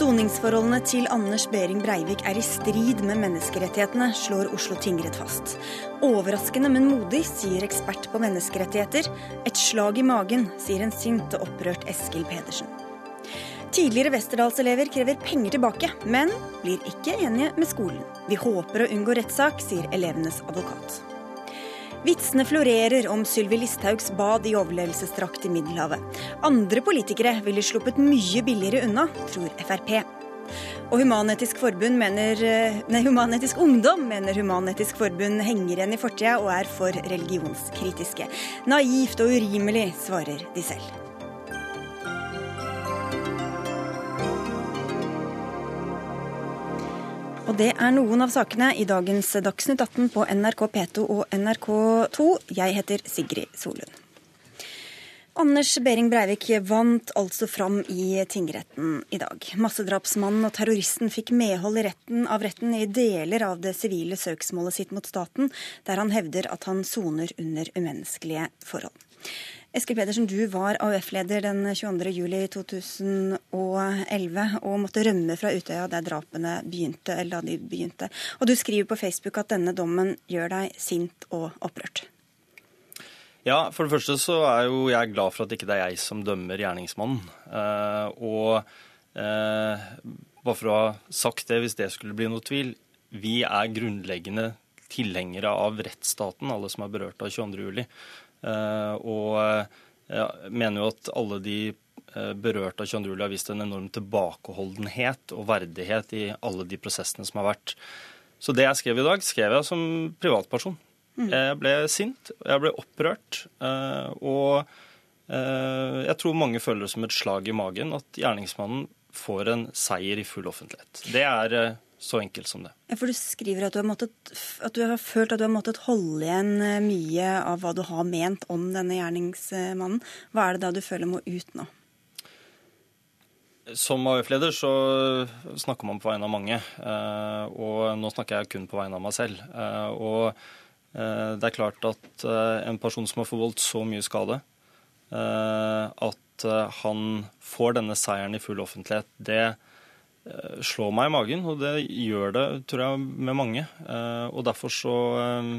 Soningsforholdene til Anders Behring Breivik er i strid med menneskerettighetene, slår Oslo tingrett fast. Overraskende, men modig, sier ekspert på menneskerettigheter. Et slag i magen, sier en sint og opprørt Eskil Pedersen. Tidligere Westerdals-elever krever penger tilbake, men blir ikke enige med skolen. Vi håper å unngå rettssak, sier elevenes advokat. Vitsene florerer om Sylvi Listhaugs bad i overlevelsesdrakt i Middelhavet. Andre politikere ville sluppet mye billigere unna, tror Frp. Og Human-Etisk Human-Etisk Ungdom mener Human-Etisk Forbund henger igjen i fortida og er for religionskritiske. Naivt og urimelig, svarer de selv. Og det er noen av sakene i dagens Dagsnytt 18 på NRK P2 og NRK2. Jeg heter Sigrid Solund. Anders Behring Breivik vant altså fram i tingretten i dag. Massedrapsmannen og terroristen fikk medhold i retten av retten i deler av det sivile søksmålet sitt mot staten, der han hevder at han soner under umenneskelige forhold. Eskil Pedersen, du var AUF-leder den 22.07.2011 og måtte rømme fra Utøya der drapene begynte, eller da de begynte. Og du skriver på Facebook at denne dommen gjør deg sint og opprørt. Ja, for det første så er jo jeg glad for at ikke det er jeg som dømmer gjerningsmannen. Eh, og eh, bare for å ha sagt det, hvis det skulle bli noe tvil, vi er grunnleggende tilhengere av rettsstaten, alle som er berørt av 22.07. Eh, og jeg mener jo at alle de eh, berørte av 22. juli har vist en enorm tilbakeholdenhet og verdighet i alle de prosessene som har vært. Så det jeg skrev i dag, skrev jeg som privatperson. Mm. Jeg ble sint, jeg ble opprørt. Eh, og jeg tror mange føler det som et slag i magen at gjerningsmannen får en seier i full offentlighet. Det er så enkelt som det. Ja, for Du skriver at du, har måttet, at du har følt at du har måttet holde igjen eh, mye av hva du har ment om denne gjerningsmannen. Hva er det da du føler må ut nå? Som AUF-leder så snakker man på vegne av mange. Eh, og nå snakker jeg kun på vegne av meg selv. Eh, og det er klart at en person som har forvoldt så mye skade, at han får denne seieren i full offentlighet, det slår meg i magen, og det gjør det, tror jeg, med mange. Eh, og derfor så eh,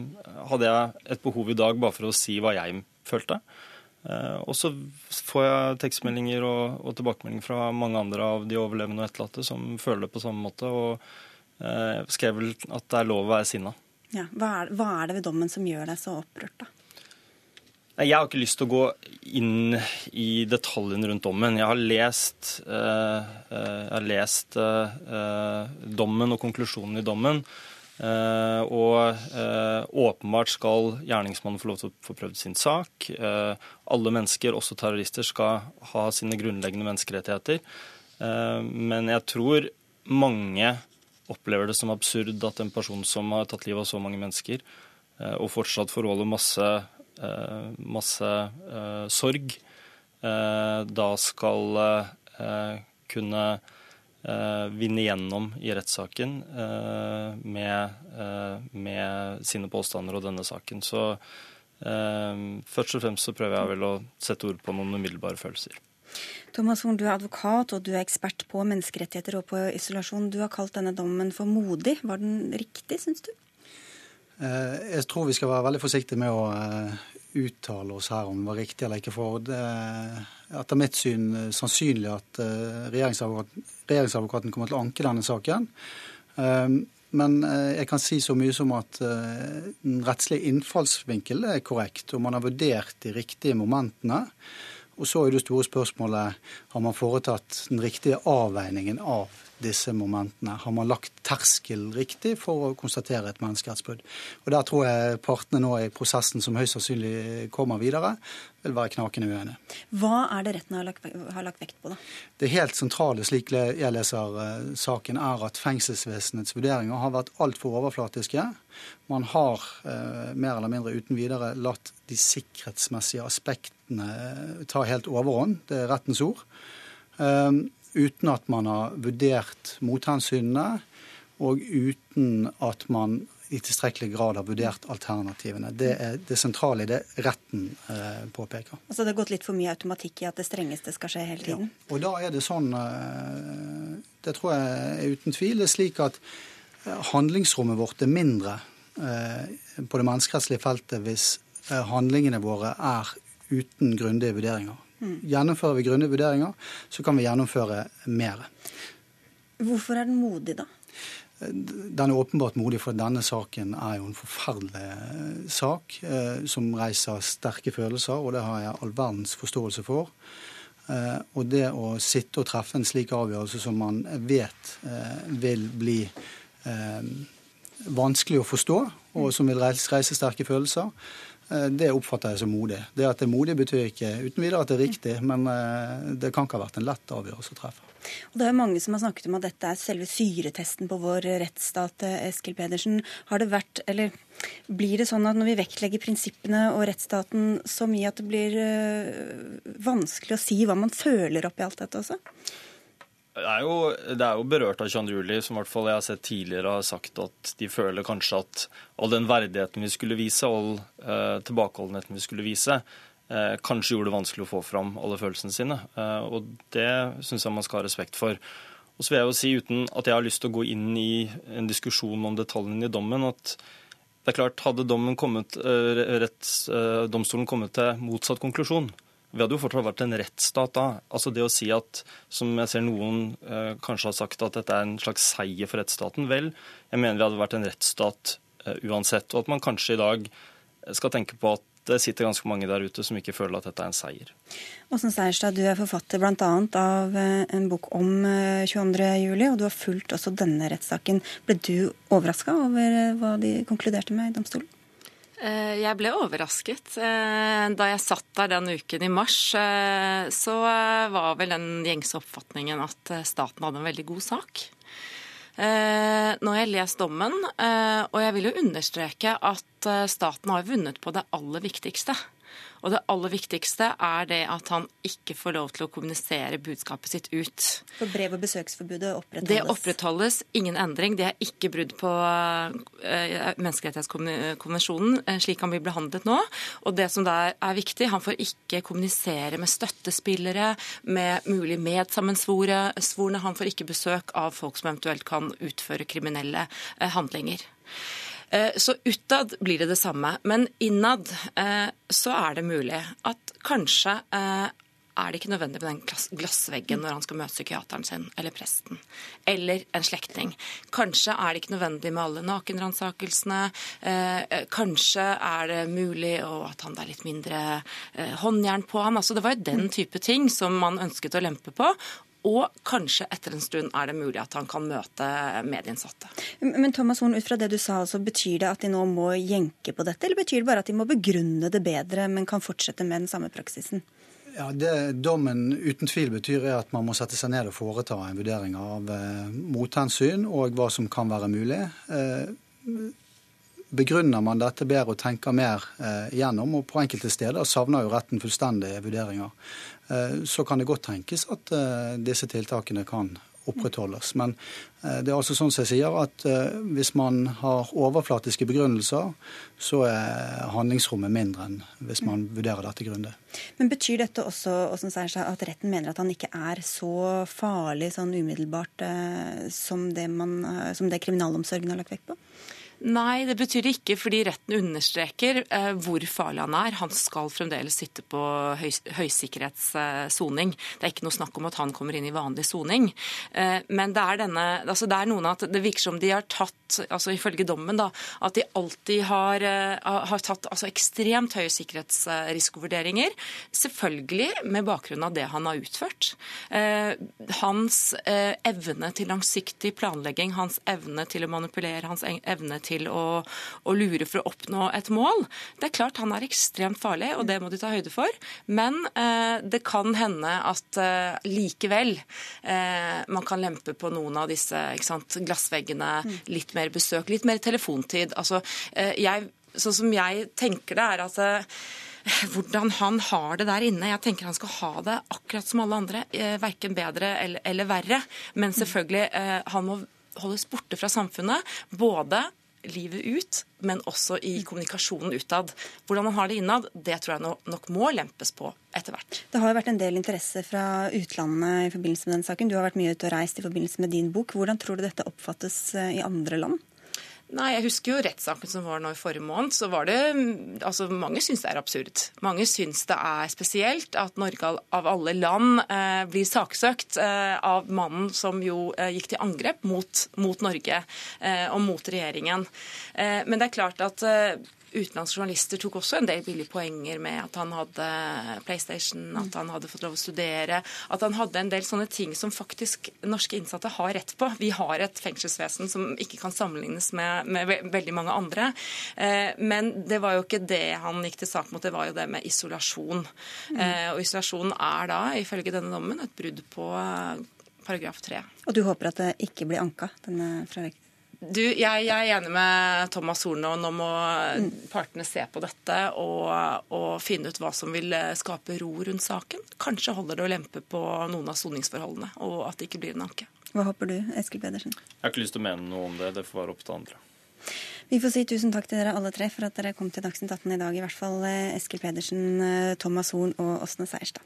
hadde jeg et behov i dag bare for å si hva jeg følte. Og så får jeg tekstmeldinger og, og tilbakemeldinger fra mange andre av de overlevende og etterlatte som føler det på samme måte, og jeg skrev vel at det er lov å være sinna. Ja, hva, er, hva er det ved dommen som gjør deg så opprørt, da? Jeg har ikke lyst til å gå inn i detaljene rundt dommen. Jeg har lest, uh, jeg har lest uh, dommen og konklusjonen i dommen. Uh, og åpenbart skal gjerningsmannen få lov til å få prøvd sin sak. alle mennesker, også terrorister, skal ha sine grunnleggende menneskerettigheter. men jeg tror mange opplever det som absurd at en person som har tatt livet av så mange mennesker, og fortsatt forholder masse Eh, masse eh, sorg, eh, da skal kunne vinne gjennom i rettssaken med, med, sine påstander og denne saken. Så først og fremst så prøver jeg vel å sette ord på noen umiddelbare følelser. Thomas Horn, du er advokat og du er ekspert på menneskerettigheter og på isolasjon. Du har kalt denne dommen for modig. Var den riktig, syns du? Jeg tror vi skal være veldig forsiktige med å uttale oss her om det var riktig eller ikke. For det er etter mitt syn eh, sannsynlig at eh, regjeringsadvokaten, kommer til å anke denne saken. Men eh, jeg kan si så mye som at den rettslige innfallsvinkel er korrekt, og man har vurdert de riktige momentene. Og så er det store spørsmålet har man foretatt den riktige avveiningen av disse momentene? Har man lagt terskel riktig for å konstatere et menneskerettsbrudd? Og Der tror jeg partene nå i prosessen som høyst sannsynlig kommer videre, vil være knakende uenige. Hva er det retten har lagt, har lagt, vekt på, da? Det helt sentrale, slik jeg leser uh, saken, er at fengselsvesenets vurderinger har vært altfor overflatiske. Man har eh, mer eller mindre uten videre latt de sikkerhetsmessige aspektene uh, ta helt overhånd. Det er rettens ord. Um, uten at man har vurdert mothensynene, og uten at man i tilstrekkelig grad har vurdert alternativene. Det er det sentrale i det retten eh, påpeker. Altså Det har gått litt for mye automatikk i at det strengeste skal skje hele tiden? Ja. Og da er det sånn, eh, det tror jeg er uten tvil, det er slik at eh, handlingsrommet vårt er mindre eh, på det menneskerettslige feltet hvis eh, handlingene våre er uten grundige vurderinger. Gjennomfører vi grundige vurderinger, så kan vi gjennomføre mer. Hvorfor er den modig, da? Den er åpenbart modig, for denne saken er jo en forferdelig eh, sak eh, som reiser sterke følelser, og det har jeg all verdens forståelse for. Eh, og det å sitte og treffe en slik avgjørelse som man vet eh, vil bli vanskelig å forstå, og som vil reise, reise sterke følelser, det oppfatter jeg som modig. Det at det er modig, betyr ikke uten videre at det er riktig, men det kan ikke ha vært en lett avgjørelse å treffe. Og Det er mange som har snakket om at dette er selve syretesten på vår rettsstat. Eskil Pedersen, har det vært, eller blir det sånn at når vi vektlegger prinsippene og rettsstaten så mye at det blir vanskelig å si hva man føler oppi alt dette også? Det er, jo, det er jo berørt av 22. juli, som i hvert fall jeg har sett tidligere har sagt at de føler kanskje at all den verdigheten vi skulle vise, all eh, tilbakeholdenheten vi skulle vise, Eh, kanskje gjorde det vanskelig å få fram alle følelsene sine. Eh, og det syns jeg man skal ha respekt for. Og så vil jeg jo si, uten at jeg har lyst til å gå inn i en diskusjon om detaljene i dommen, at det er klart, hadde kommet, eh, retts, domstolen kommet til motsatt konklusjon, vi hadde jo fortsatt vært en rettsstat da. Altså det å si at, som jeg ser noen eh, kanskje har sagt, at dette er en slags seier for rettsstaten. Vel, jeg mener vi hadde vært en rettsstat eh, uansett. Og at man kanskje i dag skal tenke på at det sitter ganske mange der ute som ikke føler at dette er en seier. Åsen Seierstad, du er forfatter bl.a. av eh, en bok om 22. Eh, og du har fulgt også denne rettssaken. Ble du overraska over eh, hva de konkluderte med i domstolen? Jeg ble overrasket. Da jeg satt der den uken i mars, så var vel den gjengse oppfatningen at staten hadde en veldig god sak. Eh, nå har jeg lest dommen, eh, og jeg vil jo understreke at eh, staten har vunnet på det aller viktigste. Og det aller viktigste er det at han ikke får lov til å kommunisere budskapet sitt ut. For brev- og besøksforbudet opprettholdes? Det opprettholdes. Ingen endring. Det er ikke brudd på uh, menneskerettighetskonvensjonen, uh, slik han blir behandlet nå. Og det som der er viktig, han får ikke kommunisere med støttespillere, med mulig medsammensvorne. Han får ikke besøk av folk som eventuelt kan utføre kriminelle uh, handlinger. Eh, så utad blir det det samme. Men innad eh, så er det mulig at kanskje eh, er det ikke nødvendig med den glassveggen når han skal møte psykiateren sin eller presten. Eller en slektning. Kanskje er det ikke nødvendig med alle nakenransakelsene. kanskje er det mulig at han er litt mindre håndjern på ham. Altså, det var jo den type ting som man ønsket å lempe på. Og kanskje etter en stund er det mulig at han kan møte medinnsatte. Men Thomas Horn, ut fra det du sa, så betyr det at de nå må jenke på dette, eller betyr det bare at de må begrunne det bedre, men kan fortsette med den samme praksisen? Ja, Det dommen uten tvil betyr, er at man må sette seg ned og foreta en vurdering av eh, mothensyn og hva som kan være mulig. Eh, begrunner man dette bedre og tenker mer eh, gjennom, og på enkelte steder savner jo retten fullstendige vurderinger. Eh, så kan det godt tenkes at eh, disse tiltakene kan opprettholdes. Men eh, det er altså sånn som jeg sier at hvis man har overflatiske begrunnelser, så er handlingsrommet mindre enn hvis man vurderer dette grundig. Men Betyr dette også at retten mener at han ikke er så farlig sånn umiddelbart som det, man, som det kriminalomsorgen har lagt vekt på? Nei, det betyr det ikke, fordi retten understreker eh, hvor farlig han er. Han skal fremdeles sitte på høy, høysikkerhetssoning. Det er ikke noe snakk om at han kommer inn i vanlig soning. Eh, men det er, denne, altså det er noen at det virker som de har tatt, altså ifølge dommen, da, at de alltid har, eh, har tatt altså ekstremt høye sikkerhetsrisikovurderinger. Selvfølgelig med bakgrunn av det han har utført. Eh, hans eh, evne til langsiktig planlegging, hans evne til å manipulere, hans evne til til å, å, lure for å oppnå et mål. Det er klart han er ekstremt farlig, og det må de ta høyde for. Men eh, det kan hende at eh, likevel eh, man kan lempe på noen av disse sant, glassveggene. Litt mer besøk, litt mer telefontid. Altså, eh, jeg, sånn som jeg tenker det, er at eh, hvordan han har det der inne. Jeg tenker han skal ha det akkurat som alle andre. Eh, verken bedre eller, eller verre. Men selvfølgelig, han må holdes borte fra samfunnet. Både livet ut, men også i kommunikasjonen utad. Hvordan man har det innad, det tror jeg nok må lempes på etter hvert. Det har jo vært en del interesse fra utlandet i forbindelse med den saken. Du har vært mye ute og reist i forbindelse med din bok. Hvordan tror du dette oppfattes eh, i andre land? Nei, Jeg husker jo rettssaken som var nå i forrige måned. så var det, altså Mange syns det er absurd. Mange syns det er spesielt at Norge av alle land eh, blir saksøkt eh, av mannen som jo eh, gikk til angrep mot, mot Norge eh, og mot regjeringen. Eh, men det er klart at eh, utenlandske journalister tok også en del billige poenger med at han hadde PlayStation, at han hadde fått lov å studere, at han hadde en del sånne ting som faktisk norske innsatte har rett på. Vi har et fengselsvesen som ikke kan sammenlignes med, med veldig mange andre. Eh, men det var jo ikke det han gikk til sak mot, det var jo det med isolasjon. Mm. Og isolasjon er da, ifølge denne dommen, et brudd på eh, paragraf 3. Og du håper at det ikke blir anka, denne fra du, jeg, jeg, er enig med Thomas Horne. og Nå må partene se på dette og, og, finne ut hva som vil eh, skape ro rundt saken. Kanskje holder det å lempe på noen av soningsforholdene, og at det ikke blir en anke. Hva håper du, Eskil Pedersen? Jeg har ikke lyst til å mene noe om det. Det får være opp til andre. Vi får si tusen takk til dere alle tre for at dere kom til Dagsnytt 18 i dag. I hvert fall eh, Eskil Pedersen, eh, Thomas Horn og Åsne Seierstad.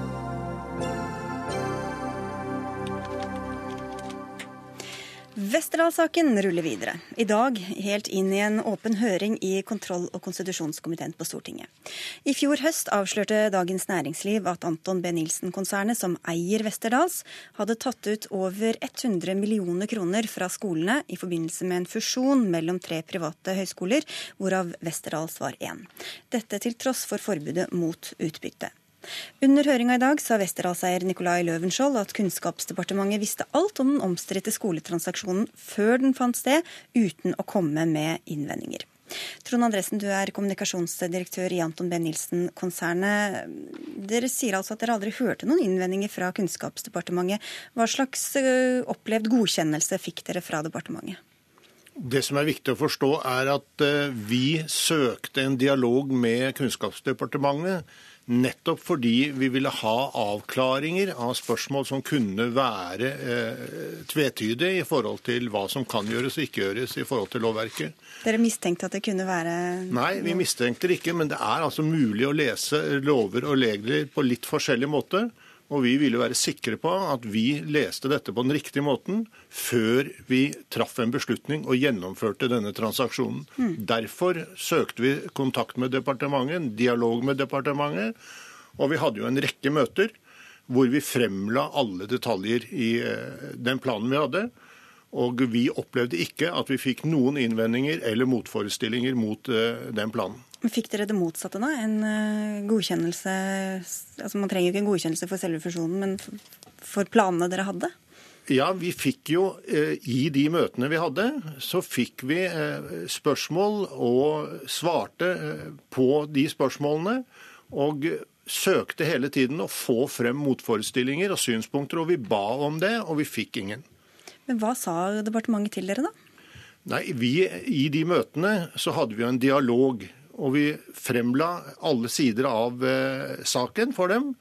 Westerdal-saken ruller videre. I dag helt inn i en åpen høring i kontroll- og konstitusjonskomiteen på Stortinget. I fjor høst avslørte Dagens Næringsliv at Anton B. Nilsen-konsernet, som eier Westerdals, hadde tatt ut over 100 millioner kroner fra skolene i forbindelse med en fusjon mellom tre private høyskoler, hvorav Westerdals var én. Dette til tross for forbudet mot utbytte. Under høringa i dag sa Westerdalseier Nicolai Løvenskiold at Kunnskapsdepartementet visste alt om den omstridte skoletransaksjonen før den fant sted, uten å komme med innvendinger. Trond Andresen, du er kommunikasjonsdirektør i Anton B. Nilsen-konsernet. Dere sier altså at dere aldri hørte noen innvendinger fra Kunnskapsdepartementet. Hva slags opplevd godkjennelse fikk dere fra departementet? Det som er viktig å forstå, er at vi søkte en dialog med Kunnskapsdepartementet Nettopp fordi vi ville ha avklaringer av spørsmål som kunne være eh, tvetydige i forhold til hva som kan gjøres og ikke gjøres i forhold til lovverket. Dere mistenkte at det kunne være Nei, vi mistenkte det ikke. Men det er altså mulig å lese lover og regler på litt forskjellig måte. Og vi ville være sikre på at vi leste dette på den riktige måten før vi traff en beslutning og gjennomførte denne transaksjonen. Mm. Derfor søkte vi kontakt med departementet, en dialog med departementet. Og vi hadde jo en rekke møter hvor vi fremla alle detaljer i eh, den planen vi hadde. Og vi opplevde ikke at vi fikk noen innvendinger eller motforestillinger mot eh, den planen. Men Fikk dere det motsatte, da? En eh, godkjennelse altså Man trenger jo ikke en godkjennelse for selve fusjonen, men for planene dere hadde? Ja, vi fikk jo eh, i de møtene vi hadde, så fikk vi eh, spørsmål og svarte på de spørsmålene. Og søkte hele tiden å få frem motforestillinger og synspunkter, og vi ba om det, og vi fikk ingen. Men hva sa departementet til dere, da? Nei, vi, I de møtene så hadde vi jo en dialog og vi fremla alle sider av eh, saken for dem.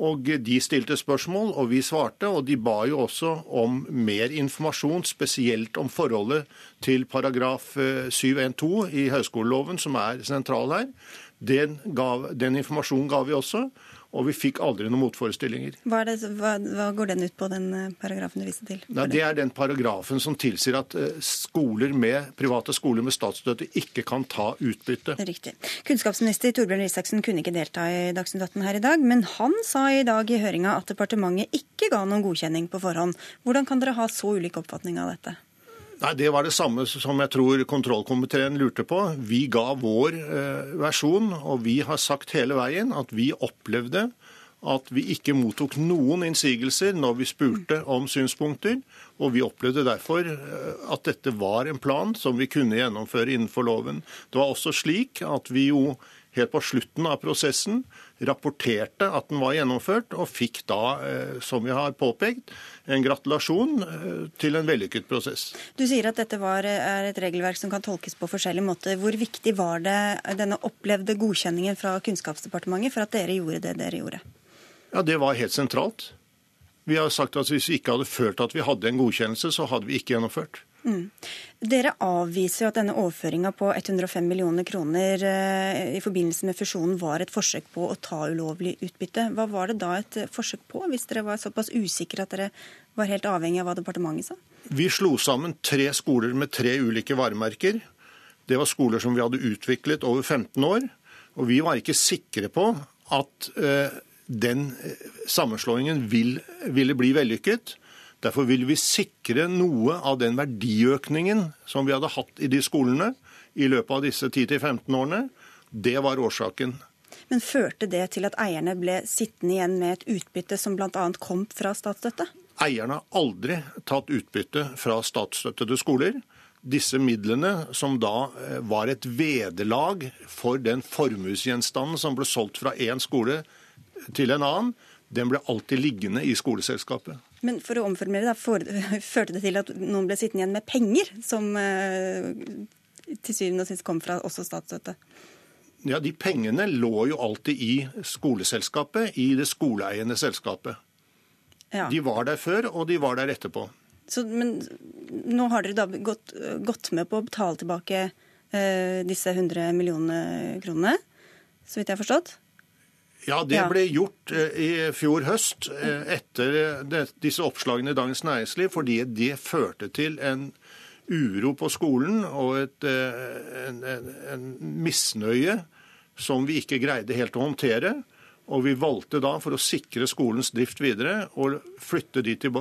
Og de stilte spørsmål, og vi svarte. Og de ba jo også om mer informasjon, spesielt om forholdet til paragraf 712 eh, i høyskoleloven, som er sentral her. Den, gav, den informasjonen ga vi også og vi fikk aldri noen motforestillinger. Hva, det, hva, hva, går den ut på, den eh, paragrafen du viste til? Nei, det er den paragrafen som tilsier at eh, skoler med, private skoler med statsstøtte ikke kan ta utbytte. Riktig. Kunnskapsminister Torbjørn Isaksen kunne ikke delta i Dagsnytt 18 her i dag, men han sa i dag i høringa at departementet ikke ga noen godkjenning på forhånd. Hvordan kan dere ha så ulik oppfatning av dette? Nei, Det var det samme som jeg tror kontrollkomiteen lurte på. Vi ga vår eh, versjon, og vi har sagt hele veien at vi opplevde at vi ikke mottok noen innsigelser når vi spurte om synspunkter. Og vi opplevde derfor eh, at dette var en plan som vi kunne gjennomføre innenfor loven. Det var også slik at vi jo helt på slutten av prosessen, rapporterte at den var gjennomført, og fikk da, eh, som vi har påpekt, en gratulasjon eh, til en vellykket prosess. Du sier at dette var, er et regelverk som kan tolkes på forskjellige måter. Hvor viktig var det denne opplevde godkjenningen fra Kunnskapsdepartementet for at dere gjorde det dere gjorde? Ja, Det var helt sentralt. Vi har sagt at Hvis vi ikke hadde følt at vi hadde en godkjennelse, så hadde vi ikke gjennomført. Mm. Dere avviser jo at denne overføringa på 105 millioner kroner eh, i forbindelse med fusjonen var et forsøk på å ta ulovlig utbytte. Hva var det da et forsøk på, hvis dere var såpass usikre at dere var helt avhengig av hva departementet sa? Vi slo sammen tre skoler med tre ulike varemerker. Det var skoler som vi hadde utviklet over 15 år. Og vi var ikke sikre på at eh, den eh, sammenslåingen ville bli vellykket. Derfor vil vi sikre noe av den verdiøkningen som vi hadde hatt i de skolene i løpet av disse 10-15 årene. Det var årsaken. Men førte det til at eierne ble sittende igjen med et utbytte som bl.a. kom fra statsstøtte? Eierne har aldri tatt utbytte fra statsstøttede skoler. Disse midlene, som da eh, var et vederlag for den formuesgjenstanden som ble solgt fra én skole til en annen, den ble alltid liggende i skoleselskapet. Men for å omformulere, da, for, førte det til at noen ble sittende igjen med penger, som eh, til syvende og sist kom fra også statsstøtte? Ja, De pengene lå jo alltid i skoleselskapet, i det skoleeiende selskapet. Ja. De var der før, og de var der etterpå. Så, men nå har dere da gått, gått med på å betale tilbake eh, disse 100 millionene kronene, så vidt jeg har forstått? Ja, det ble gjort eh, i fjor høst eh, etter disse oppslagene i Dagens Næringsliv, fordi det førte til en uro på skolen og et, eh, en, en, en misnøye som vi ikke greide helt å håndtere. Og vi valgte da, for å sikre skolens drift videre, å flytte de til,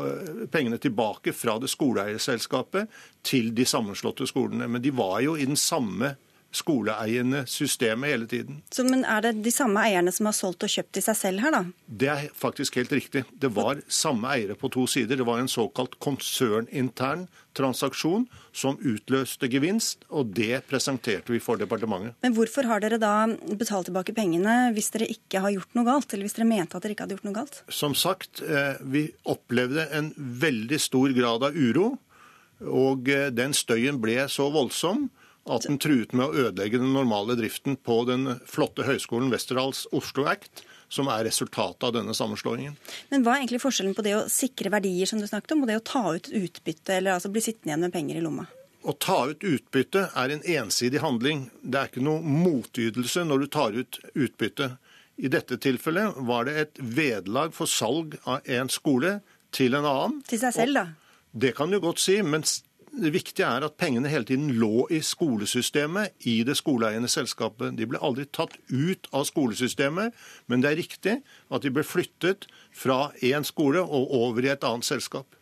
pengene tilbake fra det skoleeierselskapet til de sammenslåtte skolene. Men de var jo i den samme skoleeiende systemet hele tiden. Så, men Er det de samme eierne som har solgt og kjøpt til seg selv her, da? Det er faktisk helt riktig. Det var samme eiere på to sider. Det var en såkalt konsernintern transaksjon som utløste gevinst, og det presenterte vi for departementet. Men hvorfor har dere da betalt tilbake pengene hvis dere ikke har gjort noe galt, eller hvis dere mente at dere ikke hadde gjort noe galt? Som sagt, eh, vi opplevde en veldig stor grad av uro, og eh, den støyen ble så voldsom at den truet med å ødelegge den normale driften på den flotte høyskolen Westerdals Oslo Act, som er resultatet av denne sammenslåingen. Men Hva er egentlig forskjellen på det å sikre verdier, som du snakket om, og det å ta ut utbytte, eller altså bli sittende igjen med penger i lomma? Å ta ut utbytte er en ensidig handling. Det er ikke noe motytelse når du tar ut utbytte. I dette tilfellet var det et vederlag for salg av en skole til en annen. Til seg selv, da? Det kan du godt si, men det viktige er at pengene hele tiden lå i skolesystemet, i det skoleeiende selskapet. De ble aldri tatt ut av skolesystemet, men det er riktig at de ble flyttet fra én skole og over i et annet selskap.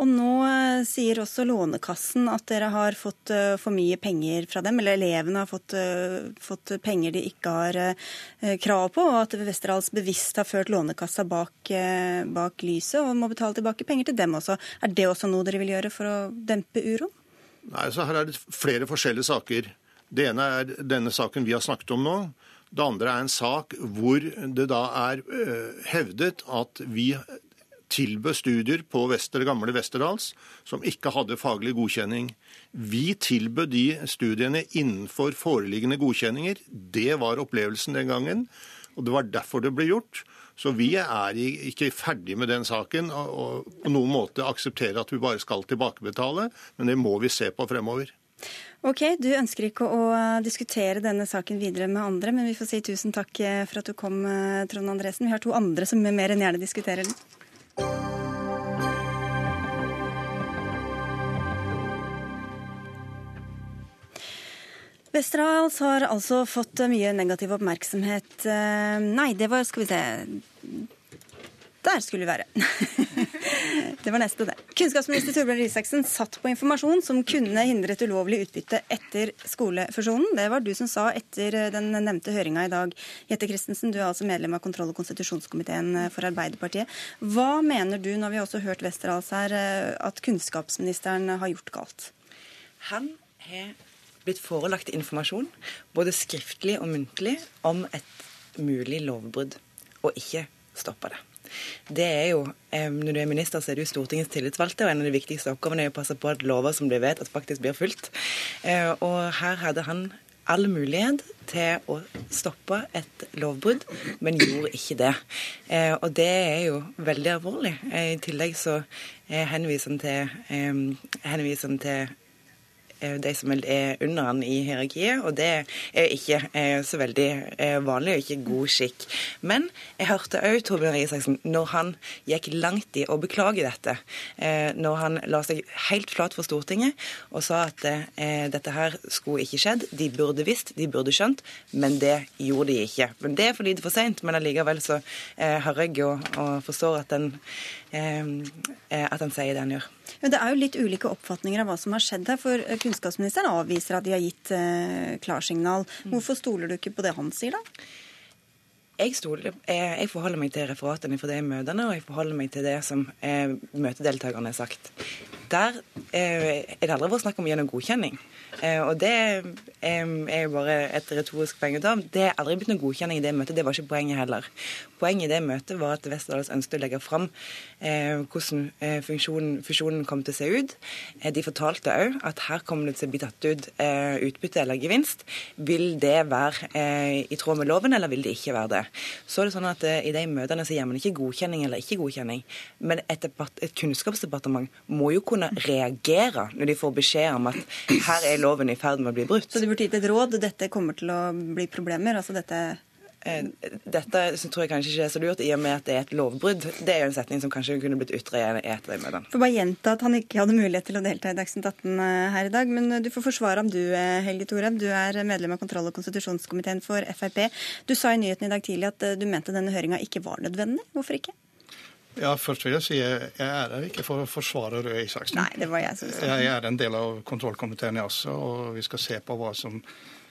Og nå eh, sier også Lånekassen at dere har fått eh, for mye penger fra dem, eller elevene har fått, eh, fått penger de ikke har krav på, og at Westerdals bevisst har ført Lånekassa bak, bak lyset og må betale tilbake penger til dem også. Er det også noe dere vil gjøre for å dempe uroen? Nei, så Her er det flere forskjellige saker. Det ene er denne saken vi har snakket om nå. Det andre er en sak hvor det da er hevdet at vi tilbød studier på Vester, gamle Westerdals som ikke hadde faglig godkjenning. Vi tilbød de studiene innenfor foreliggende godkjenninger. Det var opplevelsen den gangen, og det var derfor det ble gjort. Så vi er ikke ferdig med den saken og på noen måte akseptere at vi bare skal tilbakebetale, men det må vi se på fremover. Ok, Du ønsker ikke å diskutere denne saken videre med andre, men vi får si tusen takk for at du kom, Trond Andresen. Vi har to andre som mer enn gjerne diskuterer den. Westerdals har altså fått mye negativ oppmerksomhet eh, Nei, det var Skal vi se Der skulle vi være. det var neste, det. Kunnskapsminister Torbjørn Røe satt på informasjon som kunne hindret ulovlig utbytte etter skolefusjonen. Det var du som sa etter den nevnte høringa i dag. Jette Christensen, du er altså medlem av kontroll- og konstitusjonskomiteen for Arbeiderpartiet. Hva mener du, når vi også har hørt Westerdals her, at kunnskapsministeren har gjort galt? Han har blitt forelagt informasjon, både skriftlig og muntlig, om et mulig lovbrudd, og ikke stoppa det. Det er jo, Når du er minister, så er du Stortingets tillitsvalgte, og en av de viktigste oppgavene er å passe på at lover som blir vedtatt, faktisk blir fulgt. Og her hadde han all mulighet til å stoppe et lovbrudd, men gjorde ikke det. Eh, og det er jo veldig alvorlig. Eh, I tillegg så eh, henviser han til, henviser han til Eh, de som er under han i hierarkiet, og det er ikke eh, så veldig eh, vanlig og ikke god skikk. Men jeg hørte òg Torbjørn Røe Isaksen, når han gikk langt i å beklage dette, når han la seg helt flat for Stortinget og sa at dette her skulle ikke skjedd, de burde visst, de burde skjønt, men det gjorde de ikke. Men Det er for lite for seint, men allikevel så hører jeg og, og forstår at den, at han sier det han gjør. Men det er jo litt ulike oppfatninger av hva som har skjedd her. For eh, kunnskapsministeren avviser at de har gitt eh, klarsignal. Hvorfor stoler du ikke på det han sier, da? Jeg, stoler, eh, jeg, forholder meg til referatene fra de møtene, og jeg forholder meg til det som eh, møtedeltakerne har sagt. Der eh, er det aldri vært snakk om gjennom godkjenning. Eh, og det er jo bare et retorisk poeng å ta. Det er aldri blitt noen godkjenning i det møtet. Det var ikke poenget heller. Poenget i det møtet var at Westerdals ønsket å legge fram eh, hvordan fusjonen kom til å se ut. De fortalte òg at her kommer det til å bli tatt ut utbytte eller gevinst. Vil det være i tråd med loven, eller vil det ikke være det? Så er det sånn at I de møtene så gir man ikke godkjenning eller ikke godkjenning. Men et, et kunnskapsdepartement må jo kunne reagere når de får beskjed om at her er loven i ferd med å bli brutt. Så du burde gitt et råd? Dette kommer til å bli problemer? altså dette... Eh, dette tror jeg kanskje ikke er så lurt, i og med at det er et lovbrudd. Det er jo en setning som kanskje kunne blitt utredet i et møtene. Får bare gjenta at han ikke hadde mulighet til å delta i Dagsnytt 18 eh, her i dag. Men du får forsvare ham du, eh, Helge Thorheim. Du er medlem av kontroll- og konstitusjonskomiteen for Frp. Du sa i nyheten i dag tidlig at du mente denne høringa ikke var nødvendig. Hvorfor ikke? Ja, Først vil jeg si jeg er her ikke for å forsvare Røe Isaksen. Nei, det var Jeg som sa Jeg er en del av kontrollkomiteen, jeg også, og vi skal se på hva som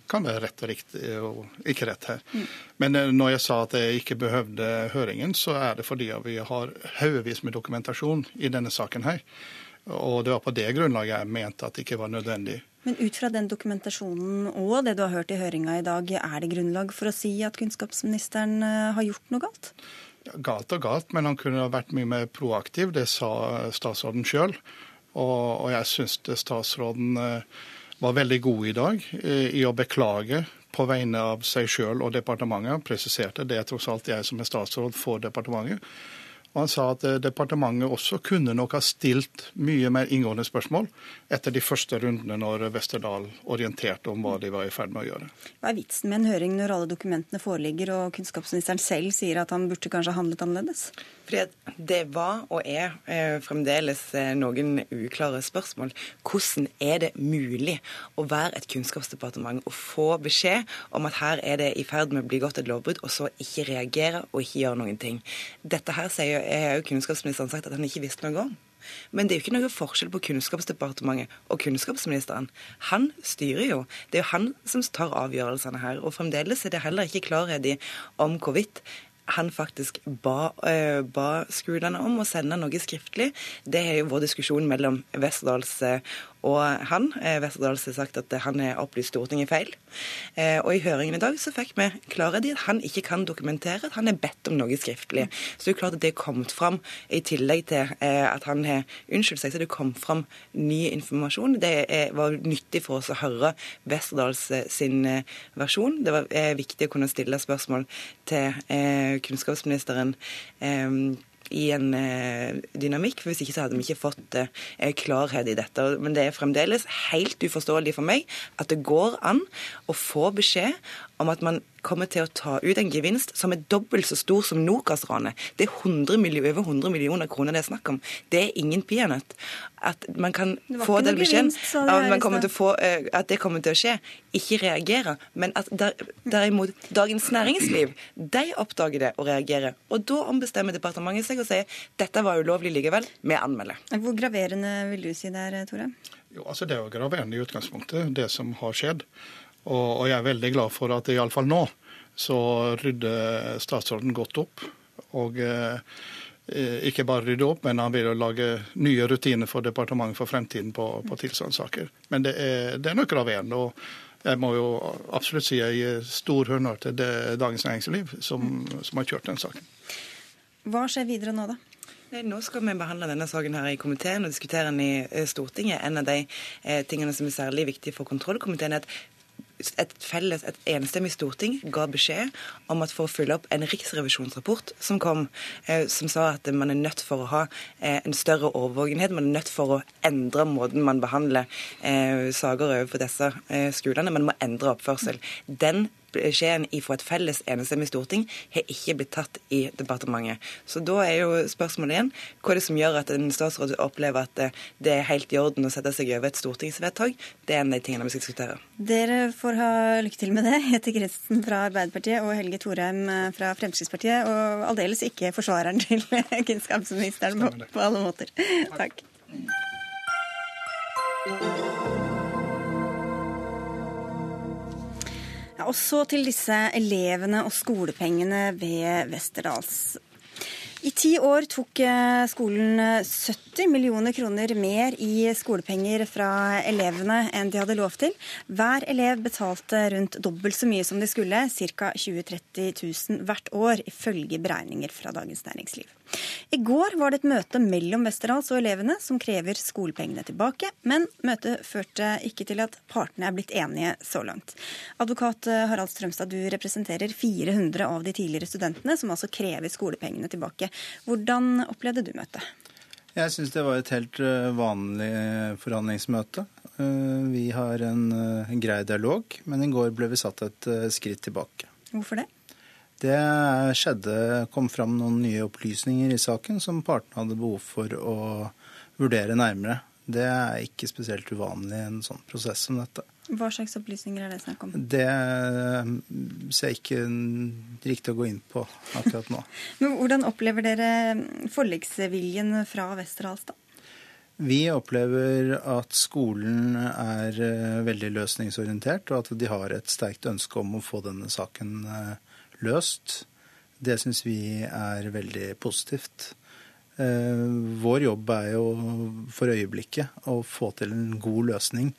kan være rett og riktig og ikke rett her. Mm. Men eh, når jeg sa at jeg ikke behøvde høringen, så er det fordi vi har haugevis med dokumentasjon i denne saken her. Og det var på det grunnlaget jeg mente at det ikke var nødvendig. Men ut fra den dokumentasjonen og det du har hørt i høringa i dag, er det grunnlag for å si at kunnskapsministeren eh, har gjort noe galt? Galt og galt, men han kunne vært mye mer proaktiv. Det sa statsråden sjøl. Og, og, jeg syns statsråden eh, var veldig god i dag eh, i å beklage på vegne av seg sjøl og departementet. Presiserte det er tross alt jeg som er statsråd for departementet. Og han sa at eh, departementet også kunne nok ha stilt mye mer inngående spørsmål etter de første rundene når Westerdal orienterte om hva de var i ferd med å gjøre. Hva er vitsen med en høring når alle dokumentene foreligger og kunnskapsministeren selv sier at han burde kanskje handlet annerledes? Fordi Det var og er eh, fremdeles eh, noen uklare spørsmål. Hvordan er det mulig å være et kunnskapsdepartement og få beskjed om at her er det i ferd med å bli gått et lovbrudd, og så ikke reagere og ikke gjøre noen ting? Dette her sier jo kunnskapsministeren sagt at han ikke visste noe om. Men det er jo ikke noe forskjell på Kunnskapsdepartementet og kunnskapsministeren. Han styrer jo. Det er jo han som tar avgjørelsene her. Og fremdeles er det heller ikke klarhet i om hvorvidt han faktisk ba, uh, ba, skolene om å sende noe skriftlig. Det er jo vår diskusjon mellom Westerdals og han. Eh, Westerdals har sagt at han har opplyst Stortinget feil. Eh, og i høringen i dag så fikk vi klarhet i at han ikke kan dokumentere at han er bedt om noe skriftlig. Så det er klart at det er kommet fram, i tillegg til eh, at han har unnskyldt seg, så det kommet fram ny informasjon. Det var nyttig for oss å høre Westerdals sin versjon. Det var viktig å kunne stille spørsmål til kunnskapsministeren i en eh, dynamikk. for Hvis ikke så hadde vi ikke fått eh, klarhet i dette. Men det er fremdeles helt uforståelig for meg at det går an å få beskjed om at man kommer til å ta ut en gevinst som er dobbelt så stor som Nokas-ranet. Det er 100 over 100 millioner kroner det er snakk om. Det er ingen peanøtt. At man kan få den beskjeden uh, at det kommer til å skje. Ikke reagere. Men at der, derimot Dagens Næringsliv de oppdager det og reagerer. Og da ombestemmer departementet seg og sier dette var ulovlig likevel, vi anmelder. Hvor graverende vil du si det er, Tore? Jo, altså Det er jo graverende i utgangspunktet, det som har skjedd. Og, og jeg er veldig glad for at iallfall nå så rydder statsråden godt opp. Og eh, ikke bare rydde opp, men han vil jo lage nye rutiner for departementet for fremtiden på, på tilstandssaker. Men det er, det er nok graverende. og jeg må jo absolutt si jeg gir stor honnør til det, Dagens Næringsliv, som, som har kjørt den saken. Hva skjer videre nå, da? Nå skal vi behandle denne saken her i komiteen og diskutere den i Stortinget. En av de eh, tingene som er særlig viktig for kontrollkomiteen, er at et felles, et enstemmig storting ga beskjed om at for å følge opp en riksrevisjonsrapport som kom, eh, som sa at man er nødt for å ha eh, en større overvågenhet, man er nødt for å endre måten man behandler eh, saker overfor disse eh, skolene, man må endre oppførsel. Den beskjeden fra et felles enestemmig storting har ikke blitt tatt i departementet. Så da er jo spørsmålet igjen hva er det som gjør at en statsråd opplever at det er helt i orden å sette seg over et stortingsvedtak. Det er en av de tingene vi skal diskutere. Dere får ha lykke til med det. Hete Christensen fra Arbeiderpartiet og Helge Thorheim fra Fremskrittspartiet. Og aldeles ikke forsvareren til kunnskapsministeren på, på alle måter. Takk. Ja, og så til disse elevene og skolepengene ved Westerdals. I ti år tok eh, skolen 70 millioner kroner mer i skolepenger fra elevene enn de hadde lov til. Hver elev betalte rundt dobbelt så mye som de skulle, ca. 20 000-30 000 hvert år, ifølge beregninger fra Dagens Næringsliv. I går var det et møte mellom Westerdals og elevene som krever skolepengene tilbake, men møtet førte ikke til at partene er blitt enige så langt. Advokat Harald Strømstad, du representerer 400 av de tidligere studentene som altså krever skolepengene tilbake. Hvordan opplevde du møtet? Jeg syns det var et helt eh, vanlig forhandlingsmøte. Eh, vi har en, en eh, grei dialog, men i går ble vi satt et skritt tilbake. Hvorfor det? Det skjedde, kom fram noen nye opplysninger i saken som partene hadde behov for å vurdere nærmere. Det er ikke spesielt uvanlig i en sånn prosess som dette. Hva slags opplysninger er det snakk om? Det ser jeg ikke riktig å gå inn på akkurat nå. Men Hvordan opplever dere forliksviljen fra Westerdals, da? Vi opplever at skolen er eh, veldig løsningsorientert, og at de har et sterkt ønske om å få denne saken uh, løst. Det syns vi er veldig positivt. Eh, vår jobb er jo for øyeblikket å få til en god løsning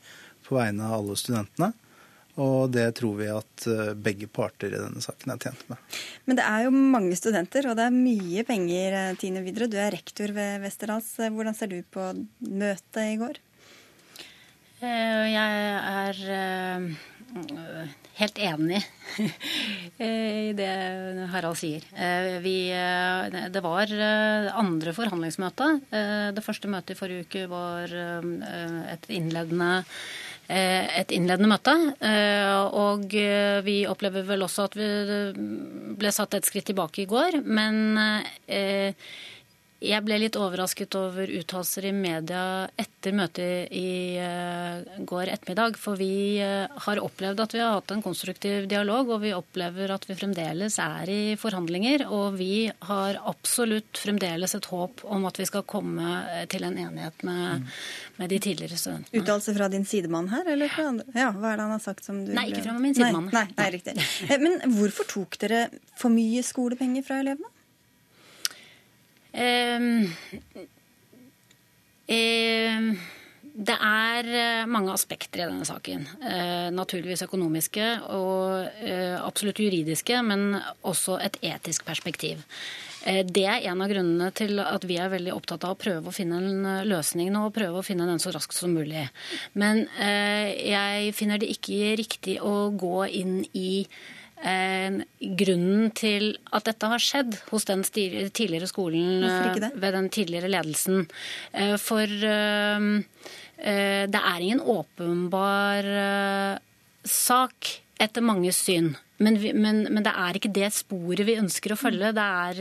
på vegne av alle studentene. Og det tror vi at eh, begge parter i denne saken er tjent med. Men det er jo mange studenter, og det er mye penger, eh, Tine Videre. Du er rektor ved Westerdals. Hvordan ser du på møtet i går? Jeg er helt enig i det Harald sier. Eh, vi, eh, det var eh, andre forhandlingsmøte. Det første møtet i forrige uke var et innledende et innledende møte. Og vi opplever vel også at vi ble satt et skritt tilbake i går. Men jeg ble litt overrasket over uttalelser i media etter møtet i uh, går ettermiddag. For vi uh, har opplevd at vi har hatt en konstruktiv dialog, og vi opplever at vi fremdeles er i forhandlinger. Og vi har absolutt fremdeles et håp om at vi skal komme eh, til en enighet med, med de tidligere studentene. Uttalelse fra din sidemann her, eller fra andre? Ja, hva er det han har sagt som du Nei, ikke fra min sidemann. Nei, nei, nei, riktig. Men hvorfor tok dere for mye skolepenger fra elevene? Um, um, det er eh, mange aspekter i denne saken. Uh, naturligvis økonomiske og uh, absolutt juridiske, men også et etisk perspektiv. Det er en av grunnene til at vi er veldig opptatt av å prøve å finne en løsning nå, og prøve å finne den så raskt som mulig. Men jeg finner det ikke riktig å gå inn i Eh, grunnen til at dette har skjedd hos den tidligere skolen eh, ved den tidligere ledelsen. Eh, for det er ingen åpenbar sak etter manges syn. Men, vi, men, men, det er ikke det sporet vi ønsker å følge. Det er,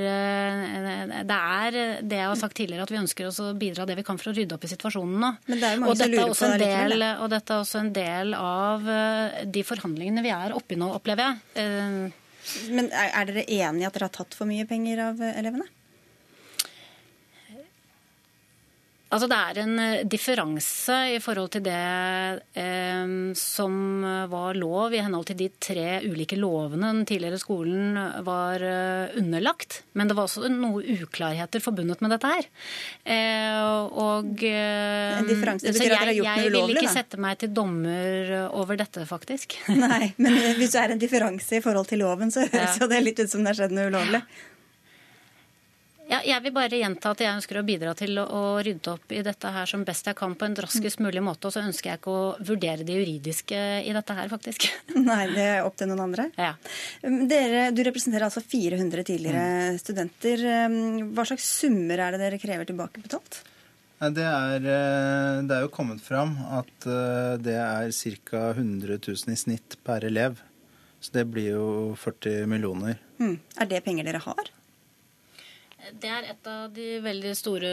det er, det jeg har sagt tidligere, at vi ønsker å bidra det vi kan for å rydde opp i situasjonen nå. Det og, dette en del, og dette er også en del av de forhandlingene vi er oppi nå, opplever jeg. Men er, er dere enige i at dere har tatt for mye penger av elevene? Altså Det er en eh, differanse i forhold til det eh, som var lov i henhold til de tre ulike lovene den tidligere skolen var eh, underlagt. Men det var også noe uklarheter forbundet med dette her. Eh, og eh, En differanse så betyr at dere har jeg, gjort noe jeg vil ikke da? sette meg til dommer over dette, faktisk. Nei, men hvis det er en differanse i forhold til loven, så høres Ja. jo det litt ut som det har skjedd noe ulovlig. Ja, jeg vil bare gjenta at jeg ønsker å bidra til å, rydde opp i dette her som best jeg kan på en raskest mulig måte. Og så ønsker jeg ikke å vurdere det juridiske i dette her, faktisk. Nei, det er opp til noen andre. Ja. Um, Dere, du representerer altså 400 tidligere studenter. Um, Hva slags summer er det dere krever tilbakebetalt? Det er, eh, det er jo kommet fram at eh, det er ca. 100 000 i snitt per elev. Så det blir jo 40 millioner. Mm. Er det penger dere har? Det er et av de veldig store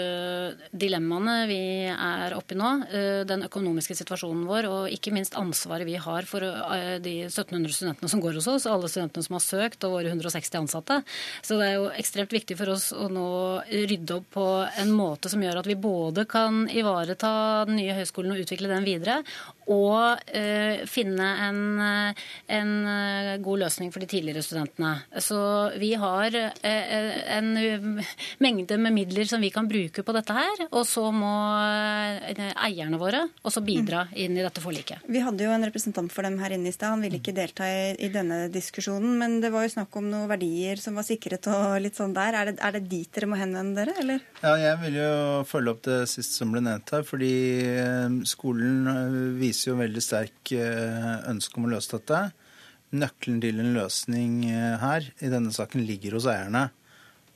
dilemmaene vi er oppe i nå. Eh, Den økonomiske situasjonen vår, og ikke minst ansvaret vi har for eh, de 1700 studentene som går hos oss, alle studentene som har søkt, og våre 160 ansatte. Så det er jo ekstremt viktig for oss å nå rydde opp på en måte som gjør at vi både kan ivareta den nye høyskolen og utvikle den videre, og eh, finne en, en god løsning for de tidligere studentene. Så vi har en mengde med midler som vi kan bruke på dette her, og så må eh, eierne våre også bidra inn i dette forliket. Vi hadde jo en representant for dem her inne i stad. Han ville ikke delta i, i denne diskusjonen. Men det var jo snakk om noen verdier som var sikret og litt sånn der. Er det, er det dit dere må henvende dere, eller? Ja, jeg vil jo følge opp det siste som ble nevnt her, fordi eh, skolen eh, viser jo veldig sterk ønske om å løse dette. Nøkkelen til en løsning her i denne saken ligger hos eierne.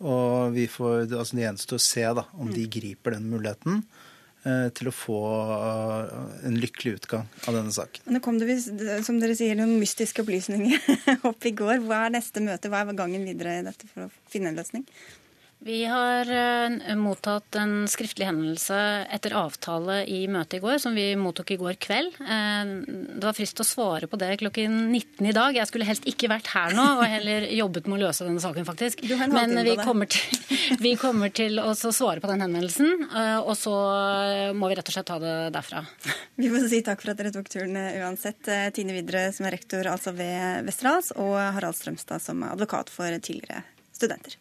Og vi får, altså det gjenstår å se da, om de griper den muligheten eh, til å få eh, en lykkelig utgang av denne saken. Nå kom det, som dere sier, noen mystiske opplysninger opp i går. Hva er neste møte? Hva er gangen videre i dette for å finne en løsning? Vi har eh, mottatt en skriftlig henvendelse etter avtale i møtet i går, som vi mottok i går kveld. Eh, det var frist å svare på det klokken 19 i dag. Jeg skulle helst ikke vært her nå, og heller jobbet med å løse denne saken, faktisk. Men vi kommer til, vi kommer til å svare på den henvendelsen, eh, og så må vi rett og slett ta det derfra. Vi får si takk for at dere tok turen uansett. Tine Vidre, som er rektor altså ved Westerdals, og Harald Strømstad som er advokat for tidligere studenter.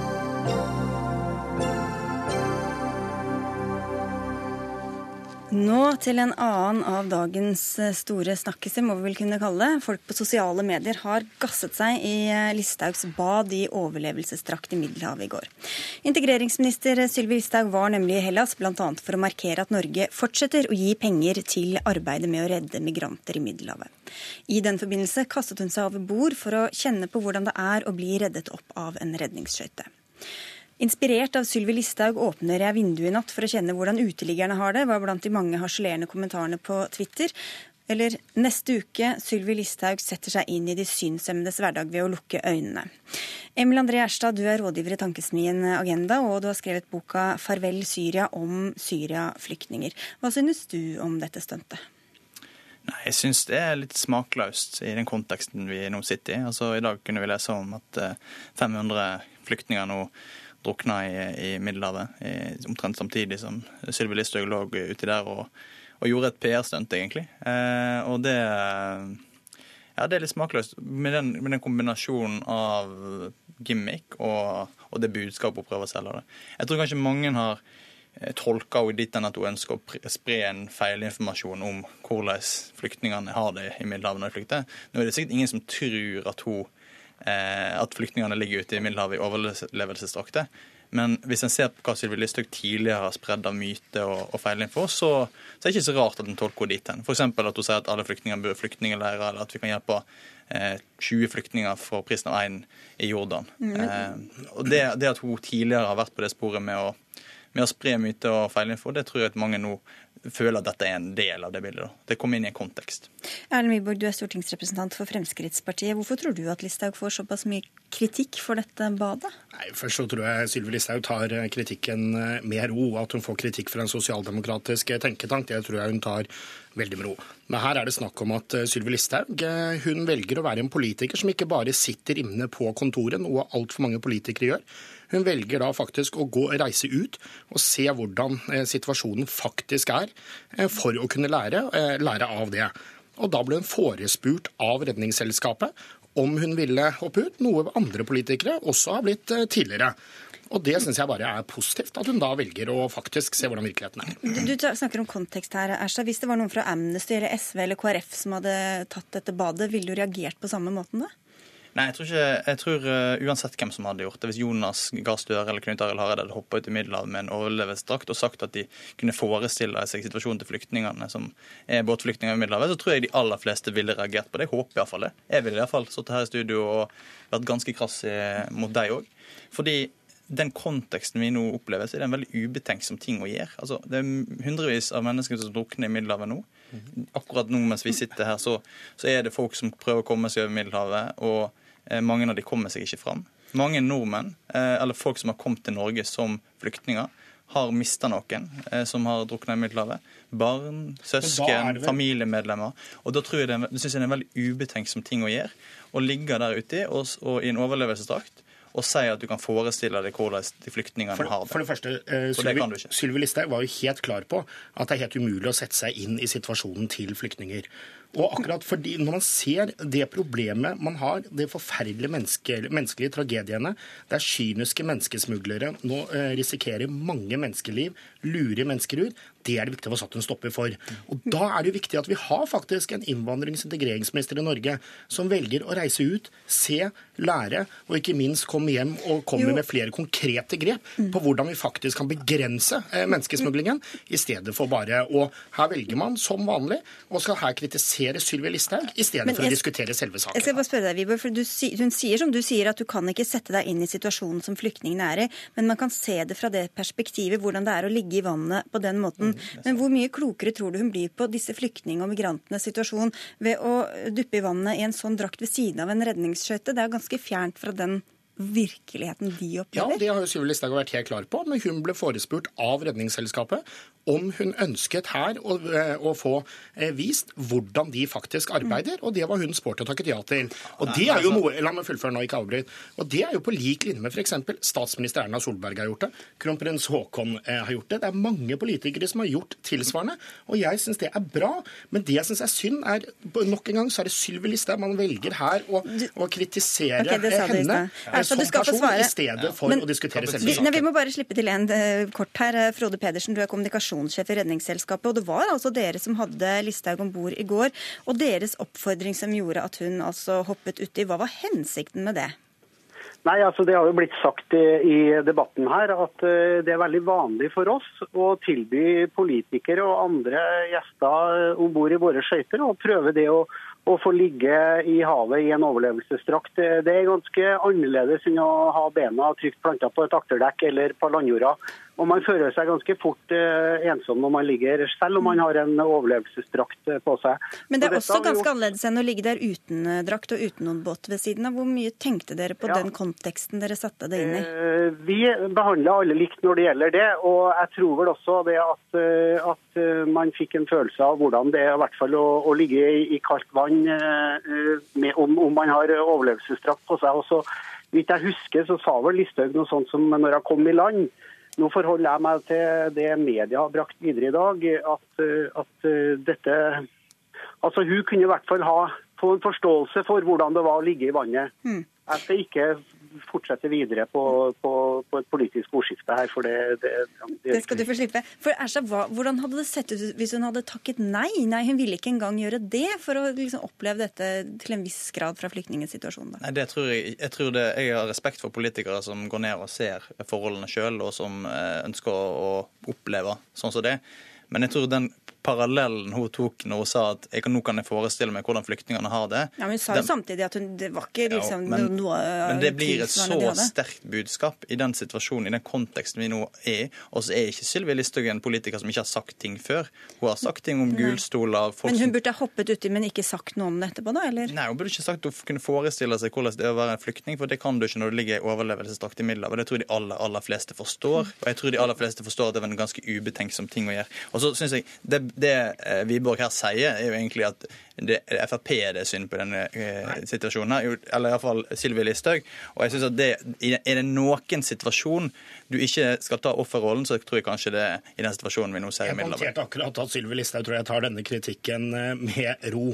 Nå til en annen av dagens eh, store snakkiser, må vi vel kunne kalle det. Folk på sosiale medier har gasset seg i eh, Listhaugs bad i overlevelsesdrakt i Middelhavet i går. Integreringsminister Sylvi Listhaug var nemlig i Hellas bl.a. for å markere at Norge fortsetter å gi penger til arbeidet med å redde migranter i Middelhavet. I den forbindelse kastet hun seg over bord for å kjenne på hvordan det er å bli reddet opp av en redningsskøyte. Inspirert av Sylvi Listhaug åpner jeg vinduet i natt for å kjenne hvordan uteliggerne har det, var blant de mange harselerende kommentarene på Twitter. Eller neste uke Sylvi Listhaug setter seg inn i de synshemmedes hverdag ved å lukke øynene. Emil André Erstad, du er rådgiver i tankesmien Agenda, og du har skrevet boka 'Farvel Syria' om Syria-flyktninger. Hva synes du om dette stuntet? Nei, Jeg syns det er litt smakløst i den konteksten vi nå sitter i. Altså, I dag kunne vi lese om at eh, 500 flyktninger nå drukna i, i Middelhavet. I, omtrent samtidig som Sylvi Listhaug lå uti der og, og gjorde et PR-stunt, egentlig. Eh, og det Ja, det er litt smakløst. Med den, med den kombinasjonen av gimmick og, og det budskapet hun prøver å selge. Det. Jeg tror kanskje mange har eh, tolka henne dit hen at hun ønsker å spre en feilinformasjon om hvordan flyktningene har det i Middelhavet når de flykter. Nå er det sikkert ingen som tror at, hun, at flyktningene ligger ute i Middelhavet i overlevelsesdrakter. Men hvis en ser på hva Sylvi Listhaug tidligere har spredd av myte og, og feilinfo, så, så er det ikke så rart at en tolker henne dit hen. F.eks. at hun sier at alle flyktninger bor i flyktningleirer, eller at vi kan hjelpe eh, 20 flyktninger for prisen av én i Jordan. Mm. Eh, og det, det at hun tidligere har vært på det sporet med å med å spre myter og feilinfo, det tror jeg at mange nå føler at dette er en del av det bildet. Da. Det kommer inn i en kontekst. Erlend Wiborg, du er stortingsrepresentant for Fremskrittspartiet. Hvorfor tror du at Listhaug får såpass mye kritikk for dette badet? Nei, først så tror jeg Sylvi Listhaug tar kritikken med ro. At hun får kritikk fra en sosialdemokratisk tenketank, det tror jeg hun tar veldig med ro. Men her er det snakk om at Sylvi Listhaug hun velger å være en politiker som ikke bare sitter inne på kontoret, noe altfor mange politikere gjør. Hun velger da faktisk å gå, reise ut og se hvordan eh, situasjonen faktisk er, eh, for å kunne lære, eh, lære av det. Og Da ble hun forespurt av Redningsselskapet om hun ville hoppe ut, noe andre politikere også har blitt tidligere. Og Det syns jeg bare er positivt, at hun da velger å faktisk se hvordan virkeligheten er. Du, snakker om kontekst her, Ersta. Hvis det var noen fra Amnesty eller SV eller KrF som hadde tatt dette badet, ville du reagert på samme måten da? Nei, jeg tror, ikke, jeg tror uh, uansett hvem som hadde gjort det, hvis Jonas Gahr Støre eller Knut Arild Hareide hadde hoppa ut i Middelhavet med en overlevelsesdrakt og sagt at de kunne forestille seg situasjonen til flyktningene som er båtflyktninger i Middelhavet, så tror jeg de aller fleste ville reagert på det. Jeg håper iallfall det. Jeg ville iallfall sittet her i studio og vært ganske krass mot deg òg. Fordi den konteksten vi nå opplever, så er det en veldig ubetenksom ting å gjøre. Altså, det er hundrevis av mennesker som drukner i Middelhavet nå. Akkurat nå mens vi sitter her, så, så er det folk som prøver å komme seg over Middelhavet. og Eh, mange av de kommer seg ikke fram. Mange nordmenn, eh, eller folk som har kommet til Norge som flyktninger, har mista noen eh, som har drukna i Middelhavet. Barn, søsken, familiemedlemmer. Og da tror jeg det, det synes jeg er en veldig ubetenksom ting å gjøre. Å ligge der ute og, og i en overlevelsesdrakt og si at du kan forestille deg hvordan de flyktningene for, har det. For det første, uh, Sylvi Listhaug var jo helt klar på at det er helt umulig å sette seg inn i situasjonen til flyktninger. Og akkurat fordi Når man ser det problemet man har, de forferdelige menneske, menneskelige tragediene, der kyniske menneskesmuglere nå eh, risikerer mange menneskeliv, lurer mennesker ut, det er det viktig å få satt en stopper for. Og Da er det jo viktig at vi har faktisk en innvandrings- og integreringsminister i Norge som velger å reise ut, se, lære, og ikke minst komme hjem og komme med flere konkrete grep på hvordan vi faktisk kan begrense eh, menneskesmuglingen, i stedet for bare å Her velger man som vanlig og skal her kritisere Sylvi Listhaug i stedet for å diskutere selve saken. Jeg skal bare spørre deg, Vibor, for du, Hun sier som du sier at du kan ikke sette deg inn i situasjonen som flyktningene er i, men man kan se det fra det perspektivet, hvordan det er å ligge i vannet på den måten. Mm, men hvor mye klokere tror du hun blir på disse flyktning- og migrantenes situasjon ved å duppe i vannet i en sånn drakt ved siden av en redningsskøyte? Det er ganske fjernt fra den virkeligheten de opplever? Ja, det har jo Sylvi Listhaug vært helt klar på. Men hun ble forespurt av Redningsselskapet om hun ønsket her å, eh, å få eh, vist hvordan de faktisk arbeider, og det var hun sport og takket ja til. Og det er jo altså- noe, La meg fullføre nå, ikke avbryt. Og det er jo på lik linje med f.eks. statsminister Erna Solberg har gjort det, kronprins Haakon eh, har gjort det. Det er mange politikere som har gjort tilsvarende, og jeg syns det er bra. Men det jeg syns er synd, er nok en gang så er det Sylvi Listhaug man velger her å, å kritisere okay, henne som person i stedet for Men, å diskutere selve saken. Vi må bare slippe til en kort her. Frode Pedersen, du er kommunikasjon kommunikasjonssjef i Redningsselskapet. Og det var altså dere som hadde Listhaug om bord i går, og deres oppfordring som gjorde at hun altså hoppet uti. Hva var hensikten med det? Nei, altså Det har jo blitt sagt i, i debatten her at uh, det er veldig vanlig for oss å tilby politikere og andre gjester om bord i våre skøyter og prøve det å, å, få ligge i havet i en overlevelsesdrakt. Det er ganske annerledes enn å ha bena trygt planta på et akterdekk eller på landjorda. Og man føler seg ganske fort eh, ensom når man ligger, selv om man har en overlevelsesdrakt eh, på seg. Men det er også ganske gjort... annerledes enn å ligge der uten eh, drakt og uten noen båt ved siden av. Hvor mye tenkte dere på ja. den konteksten dere satte det inn i? Vi behandler alle likt når det gjelder det, og jeg tror vel også det at, at man fikk en følelse av hvordan det er i hvert fall å, å ligge i, i, kaldt vann med, om, om, man har overlevelsesdrakt på seg. Og så, Vidt jeg husker, så sa vel Listhaug noe sånt som når hun kom i land, nå forholder jeg meg til det media har brakt videre i dag, at, at eh, dette Altså, Hun kunne i hvert fall ha, få en forståelse for hvordan det var å ligge i vannet. Mm. Jeg skal ikke fortsette videre på, på, på, et politisk ordskifte her. for Det, det, det, det skal du få slippe. For Ersha, Hvordan hadde det sett ut hvis hun hadde takket nei? Nei, Hun ville ikke engang gjøre det for å liksom oppleve dette til en viss grad fra flyktningsituasjonen. Nei, det tror jeg, jeg, tror det, jeg har respekt for politikere som går ned og ser forholdene sjøl, og som eh, ønsker å oppleve sånn som det. Men jeg tror den parallellen hun tok når hun sa at kan, nå kan jeg forestille meg hvordan flyktningene har det. Ja, men Hun sa jo samtidig at hun, det var ikke liksom, ja, men, noe Men det blir et så sterkt budskap i den situasjonen, i den konteksten vi nå er i. Og så er ikke Sylvi Listhaug en politiker som ikke har sagt ting før. Hun har sagt ting om gulstoler Men hun burde ha hoppet uti, men ikke sagt noe om det etterpå, da? eller? Nei, hun burde ikke sagt at hun kunne forestille seg hvordan det er å være en flyktning, for det kan du ikke når du ligger i midler. Og det tror de aller, aller fleste forstår. Og jeg tror de aller fleste forstår at det var en ganske ubetenksom ting å gjøre. Og så synes jeg, Det, det eh, Wiborg her sier, er jo egentlig at det, Frp er det synd på denne eh, situasjonen. Eller iallfall Sylvi Listhaug. Og jeg synes at det, Er det noen situasjon du ikke skal ta offerrollen, så tror jeg kanskje det er i den situasjonen vi nå ser i Middelhavet. Jeg poengterte akkurat at Sylvi Listhaug tror jeg tar denne kritikken eh, med ro,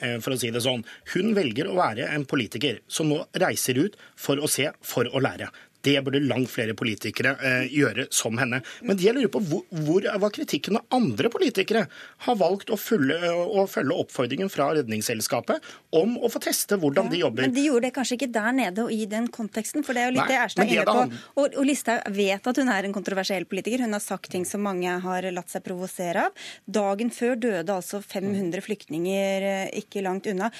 eh, for å si det sånn. Hun velger å være en politiker som nå reiser ut for å se, for å lære. Det burde langt flere politikere eh, gjøre som henne. Men jeg lurer på hvor, hvor var kritikken når andre politikere har valgt å følge, å følge oppfordringen fra Redningsselskapet om å få teste hvordan ja, de jobber. Men de gjorde det kanskje ikke der nede og i den konteksten, for det er jo litt Nei, det Erstad er inne på. Og, og Listhaug vet at hun er en kontroversiell politiker. Hun har sagt ting som mange har latt seg provosere av. Dagen før døde altså 500 flyktninger eh, ikke langt unna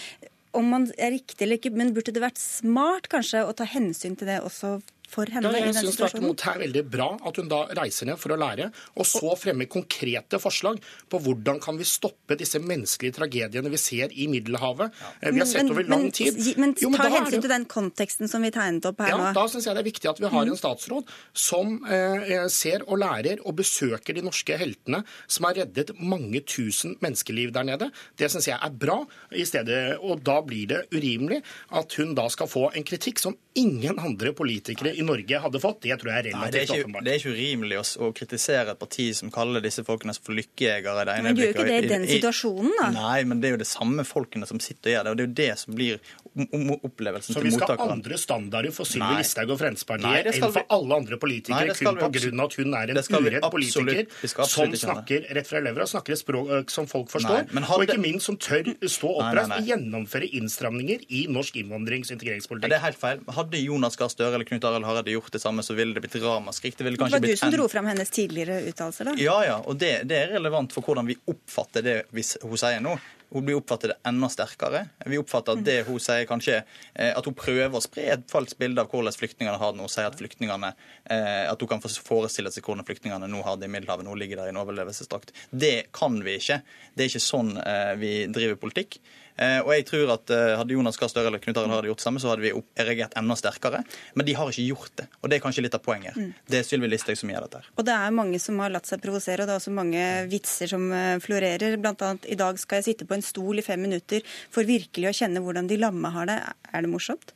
om man er riktig eller ikke, men burde det vært smart kanskje å ta hensyn til det også for henne ja, jeg synes tvert imot det er veldig bra at hun da reiser ned for å lære, og så fremmer konkrete forslag på hvordan kan vi stoppe disse menneskelige tragediene vi ser i Middelhavet. Eh, vi har sett over lang tid. Men, jo, men ta hensyn til den konteksten som vi tegnet opp her ja, nå. Da syns jeg det er viktig at vi har en mm. statsråd som eh, ser og lærer og besøker de norske heltene som har reddet mange tusen menneskeliv der nede. Det syns jeg er bra. i stedet, Og da blir det urimelig at hun da skal få en kritikk som ingen andre politikere i Norge hadde fått. Det tror jeg er relativt Nei, det er ikke, åpenbart. Det er ikke urimelig å, å, kritisere et parti som kaller disse folkene for lykkejegere. Det men gjør ikke det i den situasjonen, da? Nei, men det er jo det samme folkene som sitter og gjør det. Og det er jo det som blir opplevelsen til mottakeren. Så vi skal ha andre standarder for Sylvi Listhaug og Fremskrittspartiet enn for alle andre politikere, Nei, kun pga. at hun er en uredd politiker som snakker rett fra levra, snakker et språk som folk forstår, Nei, hadde... og ikke minst som tør stå oppreist og gjennomføre innstramninger i norsk innvandrings- og integreringspolitikk. Det er helt feil. Hadde Jonas Gahr Støre eller Knut Arild Hareide gjort det samme, så ville det blitt ramaskrik. Det, det var du som dro fram hennes tidligere uttalelser, da? Ja, ja. Og det, det, er relevant for hvordan vi oppfatter det hvis hun sier nå. Hun blir oppfattet enda sterkere. Vi oppfatter at det hun sier kanskje eh, at hun prøver å spre et falskt bilde av hvordan flyktningene har det nå. sier at flyktningene eh, at hun kan forestille seg hvordan flyktningene nå har det i Middelhavet, nå ligger der i en overlevelsesdrakt. Det kan vi ikke. Det er ikke sånn eh, vi driver politikk. Eh, og jeg tror at eh, Hadde Jonas Gahr Støre eller Knut Arild hadde gjort det samme, så hadde vi reagert enda sterkere. Men de har ikke gjort det. Og det er kanskje litt av poenget. Mm. Det er Sylvi Listhaug som gjør dette. Og det er mange som har latt seg provosere, og det er også mange vitser som eh, florerer. Blant annet i dag skal jeg sitte på en stol i fem minutter for virkelig å kjenne hvordan de lamme har det. Er det morsomt?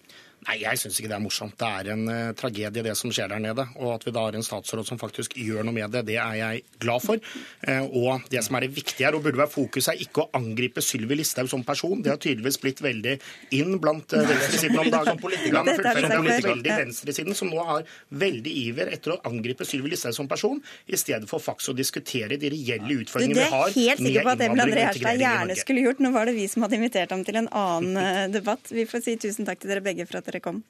Nei, jeg syns ikke det er morsomt. Det er en uh, tragedie, det som skjer der nede. Og at vi da har en statsråd som faktisk gjør noe med det, det er jeg glad for. Uh, og det som er det viktige her, og burde være fokus, er ikke å angripe Sylvi Listhaug som person. Det har tydeligvis blitt veldig inn blant uh, venstresiden om dagen. Politikerne fullfører. Det veldig venstresiden som nå har veldig iver etter å angripe Sylvi Listhaug som person, i stedet for faktisk å diskutere de reelle utfordringene vi har Norge. Det er helt sikker på at Emil André Herstad gjerne skulle gjort. Nå var det vi som hadde invitert ham til en annen debatt. Vi får si tusen takk til dere begge for at dere kom.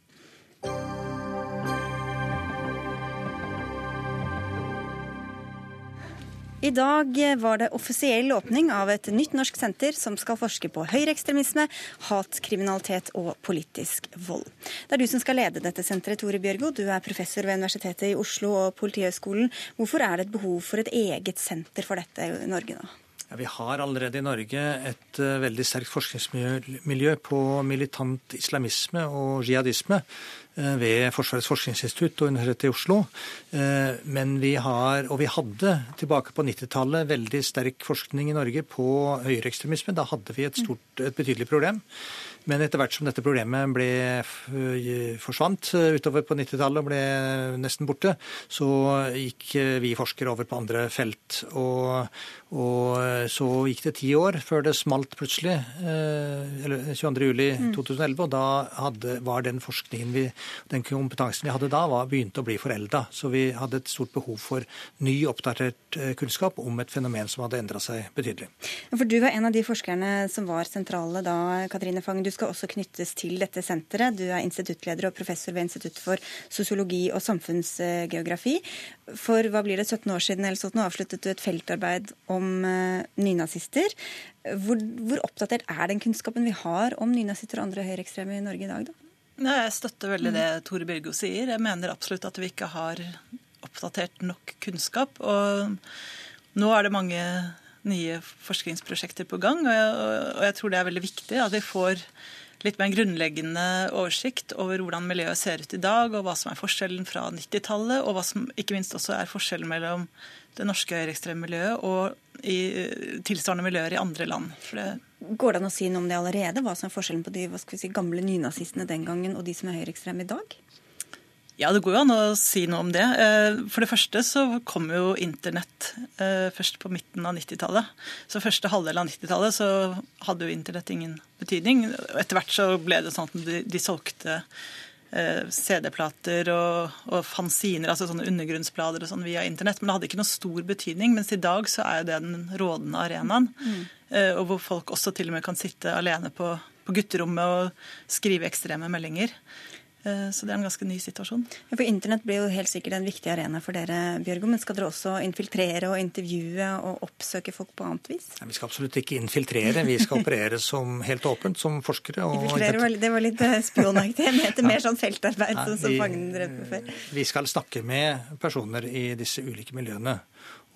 I dag var det offisiell åpning av et nytt norsk senter som skal forske på høyreekstremisme, hatkriminalitet og politisk vold. Det er du som skal lede dette senteret, Tore Bjørgo. Du er professor ved Universitetet i Oslo og Politihøgskolen. Hvorfor er det et behov for et eget senter for dette i Norge nå? Ja, vi har allerede i Norge et uh, veldig sterkt forskningsmiljø på militant islamisme og jihadisme ved Forsvarets forskningsinstitutt og Universitetet i Oslo. Uh, men vi har, og vi hadde tilbake på 90-tallet, veldig sterk forskning i Norge på høyreekstremisme. Da hadde vi et, stort, et betydelig problem. Men etter hvert som dette problemet ble, forsvant utover på 90-tallet og ble nesten borte, så gikk vi forskere over på andre felt. Og, og så gikk det ti år før det smalt plutselig, eller 22.07.2011, og da hadde, var den forskningen vi Den kompetansen vi hadde da, var, begynte å bli forelda. Så vi hadde et stort behov for ny, oppdatert eh, kunnskap om et fenomen som hadde endra seg betydelig. For Du var en av de forskerne som var sentrale da, Katrine Fang. Du skal også knyttes til dette senteret. Du er instituttleder og professor ved Institutt for sosiologi og samfunnsgeografi. For hva blir det, 17 år siden eller sånn, avsluttet du et feltarbeid om uh, nynazister. Hvor, hvor, oppdatert er den kunnskapen vi har om nynazister og andre høyreekstreme i Norge i dag, da? Jeg støtter veldig det Tore Bjørgo sier. Jeg mener absolutt at vi ikke har oppdatert nok kunnskap. Og nå er det mange nye forskningsprosjekter på gang, og jeg, og jeg tror det er veldig viktig at vi får litt mer grunnleggende oversikt over hvordan miljøet ser ut i dag, og hva som er forskjellen fra 90-tallet, og hva som ikke minst også er forskjellen mellom det norske høyreekstreme miljøet og i tilsvarende miljøer i andre land. Går det an å si noe om det allerede? Hva som er forskjellen på de si, gamle nynazistene den gangen og de som er høyreekstreme i dag? Ja, det går jo an å si noe om det. Eh, for det første så kom jo internett eh, først på midten av 90-tallet. Så første halvdel av 90-tallet så hadde jo internett ingen betydning. Etter hvert så ble det sånn at de, de solgte eh, CD-plater og, og, fanziner, altså sånne undergrunnsblader og sånn via internett. Men det hadde ikke noe stor betydning. Mens i dag så er jo det den rådende arenaen. Mm. Og hvor folk også til og med kan sitte alene på, på gutterommet og skrive ekstreme meldinger. Eh, så det er en ganske ny situasjon. Ja, for Internett blir jo helt sikkert en viktig arena for dere, Bjørgo. Men skal dere også infiltrere og intervjue og oppsøke folk på annet vis? Nei, vi skal absolutt ikke infiltrere. Vi skal operere som helt åpent som forskere. infiltrere, var, det var litt eh, spionaktig. Jeg mente mer sånn feltarbeid Nei, som, som Fangen drev med før. Vi skal snakke med personer i disse ulike miljøene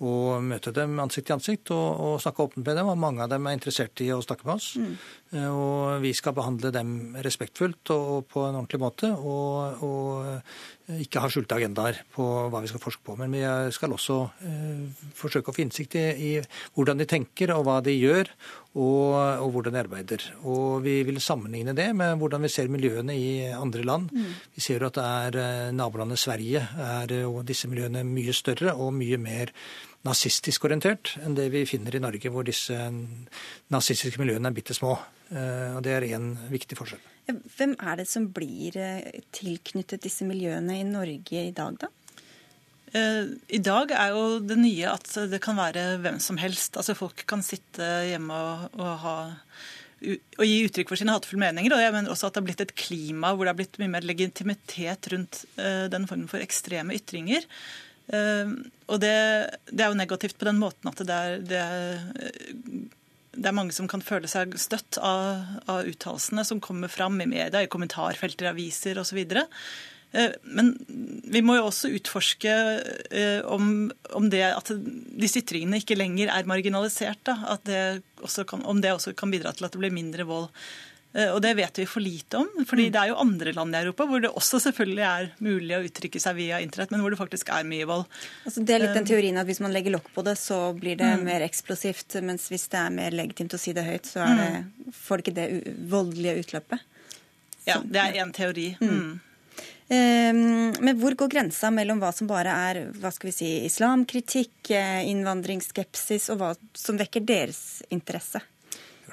og møte dem ansikt til ansikt og, og, snakke åpent med dem. Og mange av dem er interessert i å snakke med oss. Mm. Eh, og vi skal behandle dem respektfullt og på en ordentlig måte. Og, og ikke har skjulte agendaer på hva vi skal forske på. Men vi skal også eh, forsøke å få innsikt i, i, hvordan de tenker og hva de gjør, og, og, hvordan de arbeider. Og vi vil sammenligne det med hvordan vi ser miljøene i andre land. Mm. Vi ser at det er eh, nabolandet Sverige er og disse miljøene mye større og mye mer nazistisk orientert enn det vi finner i Norge, hvor disse nazistiske miljøene er bitte små. Eh, og det er én viktig forskjell. Hvem er det som blir eh, tilknyttet disse miljøene i Norge i dag, da? Eh, I dag er jo det nye at det kan være hvem som helst. Altså Folk kan sitte hjemme og, ha, og gi uttrykk for sine hatefulle meninger. Og jeg mener også at det har blitt et klima hvor det har blitt mye mer legitimitet rundt den formen for ekstreme ytringer. Og det, det, er jo negativt på den måten at det er, det er, det er mange som kan føle seg støtt av, av uttalelsene som kommer fram i media, i kommentarfelter, aviser osv. Ehm, men vi må jo også utforske eh, om, om det at disse ytringene ikke lenger er marginalisert. Da. Det kan, om det også kan bidra til at det blir mindre vold. Eh, og det vet vi for lite om. fordi mm. det er jo andre land i Europa hvor det også selvfølgelig er mulig å uttrykke seg via internett, men hvor det faktisk er mye vold. Altså det er litt den eh, teorien at hvis man legger lokk på det, så blir det mm. mer eksplosivt. Mens hvis det er mer legitimt å si det høyt, så det, mm. får det ikke det voldelige utløpet. Ja, det er én teori. Mm. Um, men hvor går grensa mellom hva som bare er hva skal vi si, islamkritikk, eh, innvandringsskepsis, og hva som vekker deres interesse?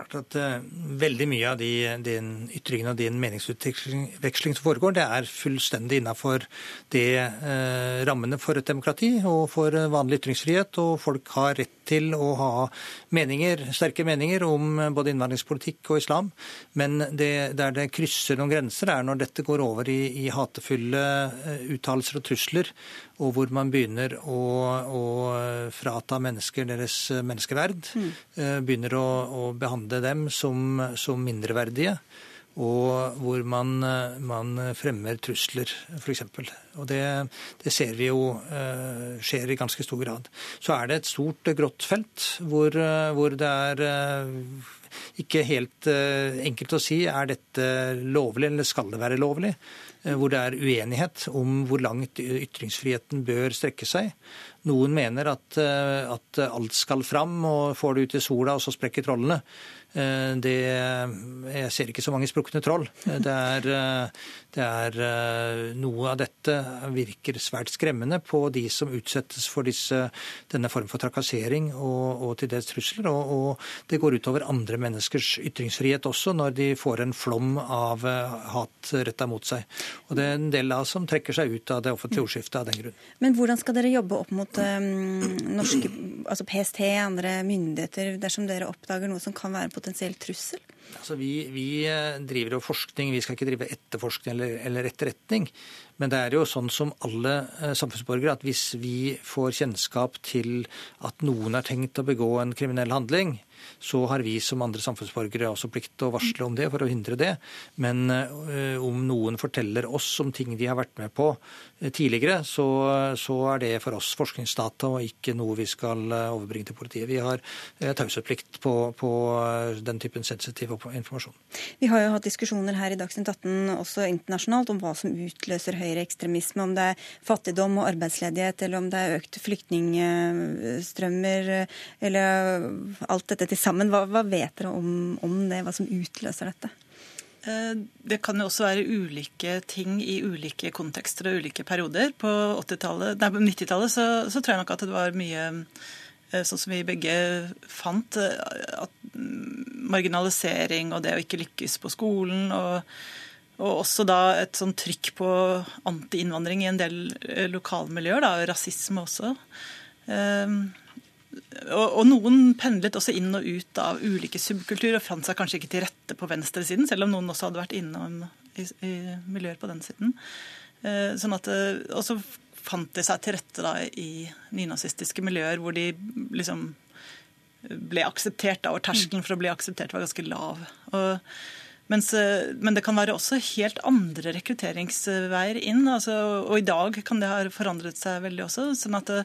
Klart at uh, Veldig mye av de, den ytringen og din meningsutveksling som foregår, det er fullstendig innafor det uh, rammene for et demokrati og for vanlig ytringsfrihet. Og folk har rett til å ha meninger, sterke meninger om både innvandringspolitikk og islam. Men det, der det krysser noen grenser, er når dette går over i, i hatefulle uttalelser og trusler og hvor man begynner å, å frata mennesker deres menneskeverd. Mm. Begynner å, å, behandle dem som, som mindreverdige. Og hvor man, man fremmer trusler, f.eks. Og det, det, ser vi jo uh, skjer i ganske stor grad. Så er det et stort grått felt hvor, hvor det er ikke helt enkelt å si er dette lovlig eller skal det være lovlig. Eh, hvor det er uenighet om hvor langt ytringsfriheten bør strekke seg. Noen mener at, eh, at alt skal fram, og får det ut i sola, og så sprekker trollene. Eh, det, jeg ser ikke så mange sprukne troll. Det er, det er, Noe av dette virker svært skremmende på de som utsettes for disse, denne form for trakassering og, og til dels trusler. Og, og, det går utover andre menneskers ytringsfrihet også, når de får en flom av hat retta mot seg. Og det er en del av oss som trekker seg ut av det offentlige ordskiftet av den grunn. Men hvordan skal dere jobbe opp mot um, norske, altså PST, andre myndigheter, dersom dere oppdager noe som kan være en potensiell trussel? Altså vi, vi, driver jo forskning, vi skal ikke drive etterforskning eller, eller, etterretning. Men det er jo sånn som alle samfunnsborgere at hvis vi får kjennskap til at noen er tenkt å begå en kriminell handling, så har vi som andre samfunnsborgere også plikt til å varsle om det for å hindre det. Men uh, om noen forteller oss om ting de har vært med på uh, tidligere, så, så, er det for oss forskningsdata og ikke noe vi skal uh, overbringe til politiet. Vi har taushetsplikt på, på den typen sensitiv informasjon. Vi har jo hatt diskusjoner her i Dagsnytt 18 også internasjonalt om hva som utløser høyreekstremisme, om det er fattigdom og arbeidsledighet, eller om det er økt flyktningstrømmer, eller alt dette til sammen. Hva, hva vet dere om, om, det, hva som utløser dette? Eh, det kan jo også være ulike ting i ulike kontekster og ulike perioder. På 90-tallet så, så, tror jeg nok at det var mye sånn som vi begge fant, eh, at marginalisering og det å ikke lykkes på skolen. og, og også da et sånn trykk på anti-innvandring i en del lokalmiljøer, da, rasisme også. Og, og, noen pendlet også inn og ut av ulike subkulturer og fant seg kanskje ikke til rette på venstresiden, selv om noen også hadde vært innom i, i miljøer på den siden. Eh, sånn at, eh, og så fant de seg til rette da, i nynazistiske miljøer hvor de liksom ble akseptert, da, og terskelen for å bli akseptert var ganske lav. Og, mens, eh, men det kan være også helt andre rekrutteringsveier inn. Altså, og i dag kan det ha forandret seg veldig også. sånn at Eh,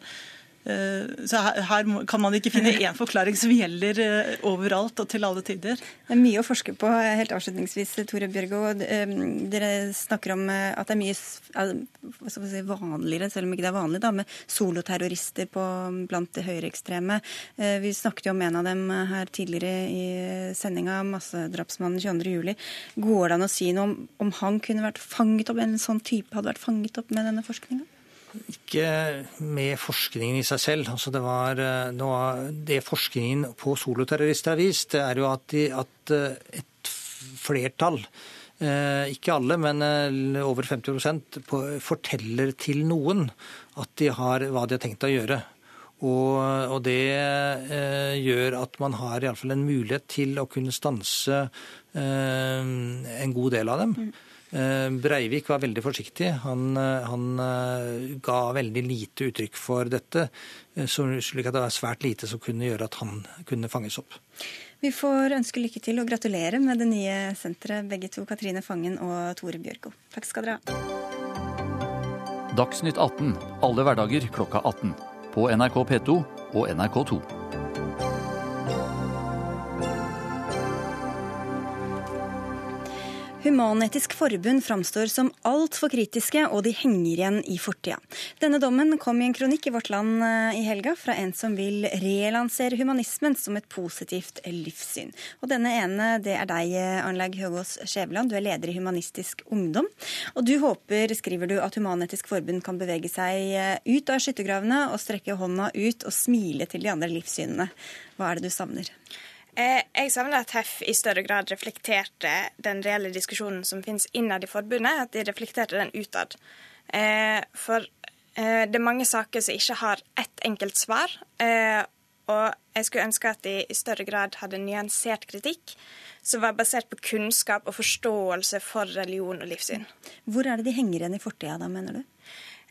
så her kan man ikke finne én forklaring som gjelder eh, overalt og til alle tider. Det er mye å forske på. Helt avslutningsvis, Tore Bjørgo. Eh, dere snakker om at det er mye si, vanligere, selv om ikke det er vanlig, da, med soloterrorister på, blant de høyreekstreme. Vi snakket jo om en av dem her tidligere i sendinga, massedrapsmannen 22.07. Går det an å si noe om, om han kunne vært fanget opp, en sånn type hadde vært fanget opp med denne forskninga? Ikke med forskningen i seg selv. Altså det, var, eh, det forskningen på soloterrorister har vist, er jo at, de, at eh, et flertall eh, ikke alle, men over 50 på, forteller til noen at de har hva de har tenkt å gjøre. Og, og det eh, gjør at man har iallfall en mulighet til å kunne stanse eh, en god del av dem. Mm. Eh, Breivik var veldig forsiktig. Han, eh, han, eh, ga veldig lite uttrykk for dette, slik at det var svært lite som kunne gjøre at han kunne fanges opp. Vi får ønske lykke til og gratulere med det nye senteret, begge to, Katrine Fangen og Tore Bjørgo. Takk skal dere ha. Dagsnytt 18 alle hverdager klokka 18. På NRK P2 og NRK2. Human-Etisk Forbund framstår som altfor kritiske, og de henger igjen i fortida. Denne dommen kom i en kronikk i Vårt Land eh, i helga fra en som vil relansere humanismen som et positivt livssyn. Og denne ene, det er deg, Arnlaug Høgås Skjæveland. Du er leder i Humanistisk Ungdom. Og du håper, skriver du, at Human-Etisk Forbund kan bevege seg eh, ut av skyttergravene og strekke hånda ut og smile til de andre livssynene. Hva er det du savner? Eh, jeg savner at HEF i større grad reflekterte den reelle diskusjonen som finnes innad i forbundet, at de reflekterte den utad. Eh, for eh, det er mange saker som ikke har ett enkelt svar. Og jeg skulle ønske at de i større grad hadde nyansert kritikk som var basert på kunnskap og forståelse for religion og livssyn. Hvor er det de henger igjen i fortida da, mener du?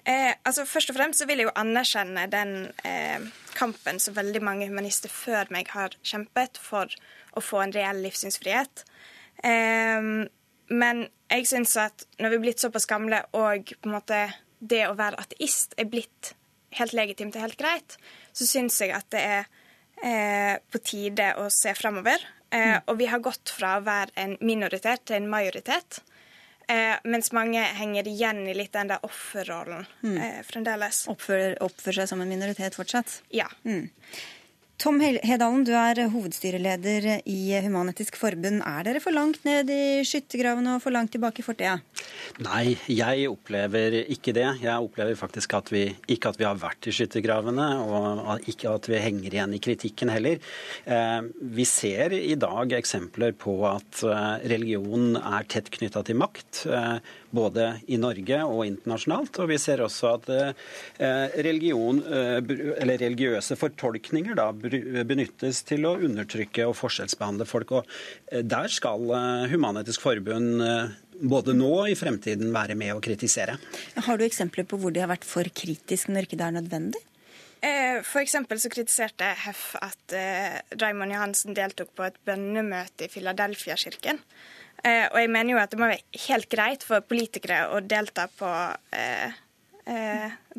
Eh, altså Først og fremst så vil jeg jo anerkjenne den eh, kampen som veldig mange humanister før meg har kjempet for å få en reell livssynsfrihet. Eh, men jeg syns at når vi er blitt såpass gamle, og på en måte det å være ateist er blitt helt legitimt og helt greit, så syns jeg at det er eh, på tide å se framover. Eh, mm. Og vi har gått fra å være en minoritet til en majoritet. Eh, mens mange henger igjen i litt den der offerrollen mm. eh, fremdeles. Oppfører, oppfører, seg som en minoritet fortsatt? Ja. Mm. Tom Hedalen, du er hovedstyreleder i Human-Etisk Forbund. Er dere for langt ned i skyttergravene og for langt tilbake i fortida? Nei, jeg opplever ikke det. Jeg opplever faktisk at vi ikke at vi har vært i skyttergravene, og ikke at vi henger igjen i kritikken heller. Eh, vi ser i dag eksempler på at eh, religion er tett knytta til makt. Eh, både i Norge og internasjonalt. Og vi ser også at religion, eller religiøse fortolkninger da, benyttes til å undertrykke og forskjellsbehandle folk. Og eh, der skal eh, Human-Etisk Forbund eh, både nå og i fremtiden være med å kritisere. Har du eksempler på hvor de har vært for kritiske når ikke det er nødvendig? For så kritiserte HEF at Raymond Johansen deltok på et bønnemøte i Philadelphia-kirken. Og jeg mener jo at det må være helt greit for politikere å delta på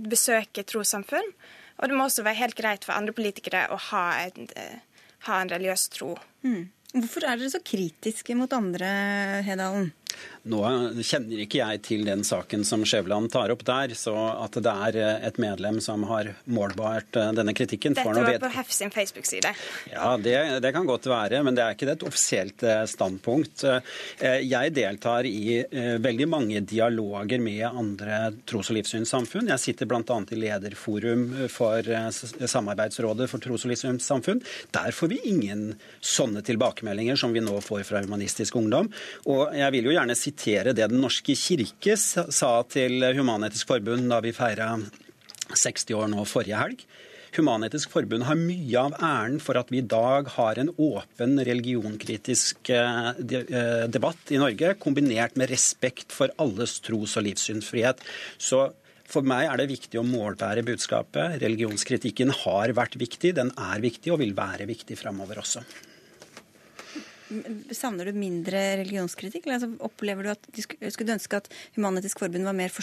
besøk i trossamfunn. Og det må også være helt greit for andre politikere å ha en, eh, ha en religiøs tro. Mm. Hvorfor er dere så kritiske mot andre, Hedalen? Nå kjenner ikke jeg til den saken som Skjæveland tar opp der, så at det er eh, et medlem som har målbart eh, denne kritikken Dette var på Hef sin Facebook-side. Ja, det, det, kan godt være, men det er ikke et offisielt eh, standpunkt. Jeg deltar i veldig mange dialoger med andre tros- og livssynssamfunn. Jeg sitter bl.a. i lederforum for Samarbeidsrådet for tros- og livssynssamfunn. Der får vi ingen sånne tilbakemeldinger som vi nå får fra Humanistisk Ungdom. Og jeg vil jo gjerne sitere sitere det Den norske kirke sa til Human-Etisk Forbund da vi feira 60 år nå forrige helg. Human-Etisk Forbund har mye av æren for at vi i dag har en åpen religionkritisk eh, eh, debatt i Norge, kombinert med respekt for alles tros- og livssynsfrihet. Så for meg er det viktig å målbære budskapet. Religionskritikken har vært viktig, den er viktig og vil være viktig framover også. Savner du mindre religionskritikk? Altså, opplever du at du skulle ønske at Human-Etisk Forbund mer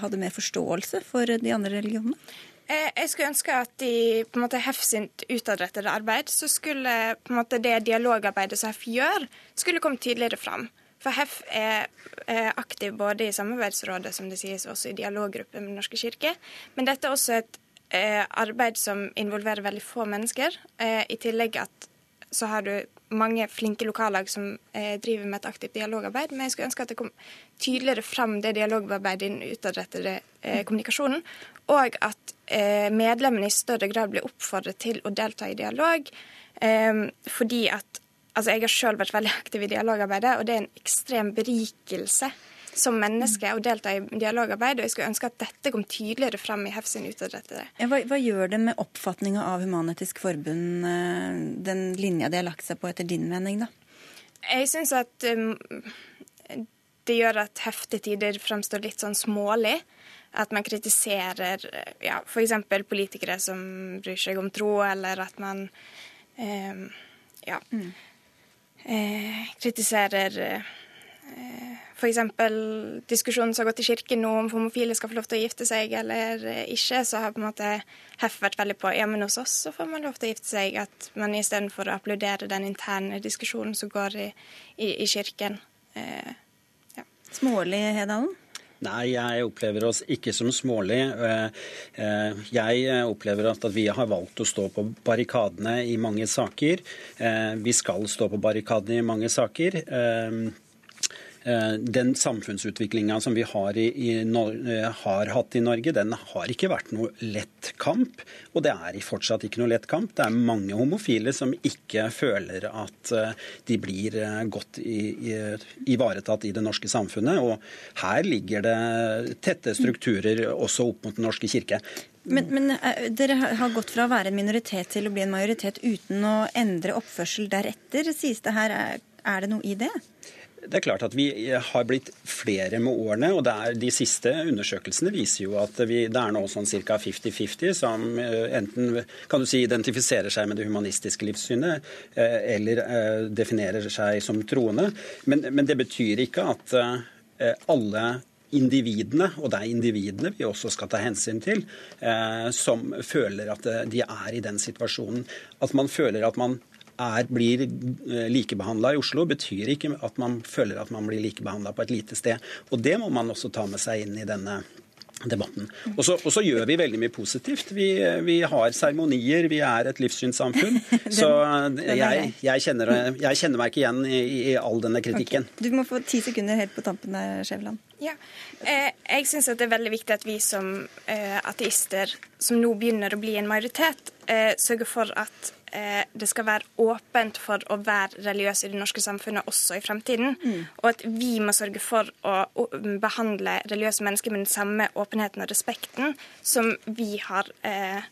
hadde mer forståelse for de andre religionene? Eh, jeg skulle ønske at i på en måte, HEF sitt utadrettede arbeid, så skulle på en måte, det dialogarbeidet som HEF gjør, skulle komme tydeligere fram. For HEF er, er aktiv både i Samarbeidsrådet, som det sies, også i dialoggrupper med Den norske kirke. Men dette er også et eh, arbeid som involverer veldig få mennesker. Eh, I tillegg at så har du mange flinke lokallag som eh, driver med et aktivt dialogarbeid. Men jeg skulle ønske at det kom tydeligere fram det dialogarbeidet i den utadrettede eh, kommunikasjonen. Og at eh, medlemmene i større grad blir oppfordret til å delta i dialog. Eh, fordi at Altså, jeg har sjøl vært veldig aktiv i dialogarbeidet, og det er en ekstrem berikelse som menneske og delta i dialogarbeid. Og jeg skulle ønske at dette kom tydeligere frem i HEF sin utadrettede. Ja, hva, hva, gjør det med oppfatninga av Human-Etisk Forbund, eh, den linja de har lagt seg på, etter din mening, da? Jeg syns at um, det gjør at HEF til tider fremstår litt sånn smålig. At man kritiserer ja, f.eks. politikere som bryr seg om tro, eller at man eh, ja, mm. eh, kritiserer eh, f.eks. diskusjonen som har gått i kirken nå om homofile skal få lov til å gifte seg eller ikke, så har på en måte Heff vært veldig på ja, men hos oss så får man lov til å gifte seg. At man istedenfor å applaudere den interne diskusjonen som går i, i, i kirken. Eh, ja. Smålig, Hedalen? Nei, jeg opplever oss ikke som smålig. Eh, eh, jeg opplever at vi har valgt å stå på barrikadene i mange saker. Eh, vi skal stå på barrikadene i mange saker. Eh, den samfunnsutviklinga som vi har, i, i, eh, har, hatt i Norge, den har ikke vært noe lett kamp. Og det er fortsatt ikke noe lett kamp. Det er mange homofile som ikke føler at eh, de blir godt ivaretatt i det norske samfunnet. Og her ligger det tette strukturer også opp mot Den norske kirke. Men, men, dere har gått fra å være en minoritet til å bli en majoritet uten å endre oppførsel deretter, sies det her. Er det noe i det? Det er klart at Vi har blitt flere med årene. og er, De siste undersøkelsene viser jo at vi, det er nå sånn ca. 50-50 som eh, enten kan du si, identifiserer seg med det humanistiske livssynet eh, eller eh, definerer seg som troende. Men, men det betyr ikke at alle individene, og det er individene vi også skal ta hensyn til, som føler at de er i den situasjonen. At man føler at man er, blir eh, likebehandla i Oslo, betyr ikke at man føler at man blir likebehandla på et lite sted. Og Det må man også ta med seg inn i denne debatten. Og så, gjør vi veldig mye positivt. Vi, vi har seremonier, vi er et livssynssamfunn. så jeg, jeg, kjenner, jeg, kjenner, meg ikke igjen i, i all denne kritikken. Okay. Du må få ti sekunder helt på tampen der, Skjæveland. Ja. Eh, jeg syns det er veldig viktig at vi som eh, ateister, som nå begynner å bli en majoritet, eh, sørger for at Eh, det skal være åpent for å være religiøs i det norske samfunnet også i fremtiden. Mm. Og at vi må sørge for å behandle religiøse mennesker med den samme åpenheten og respekten som vi har eh,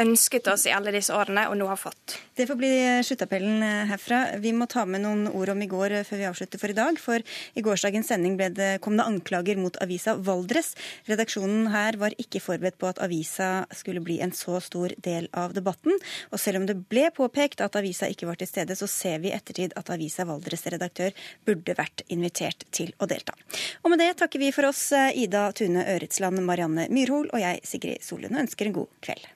ønsket oss i alle disse årene, og nå har fått. Det får bli sluttappellen herfra. Vi må ta med noen ord om i går før vi avslutter for i dag. For i gårsdagens sending det, kom det anklager mot avisa Valdres. Redaksjonen her var ikke forberedt på at avisa skulle bli en så stor del av debatten. Og selv om det ble påpekt at avisa ikke var til stede, så ser vi i ettertid at avisa Valdres redaktør burde vært invitert til å delta. Og med det takker vi for oss, Ida Tune Øretsland, Marianne Myrhol og jeg, Sigrid Solund, og ønsker en god kveld.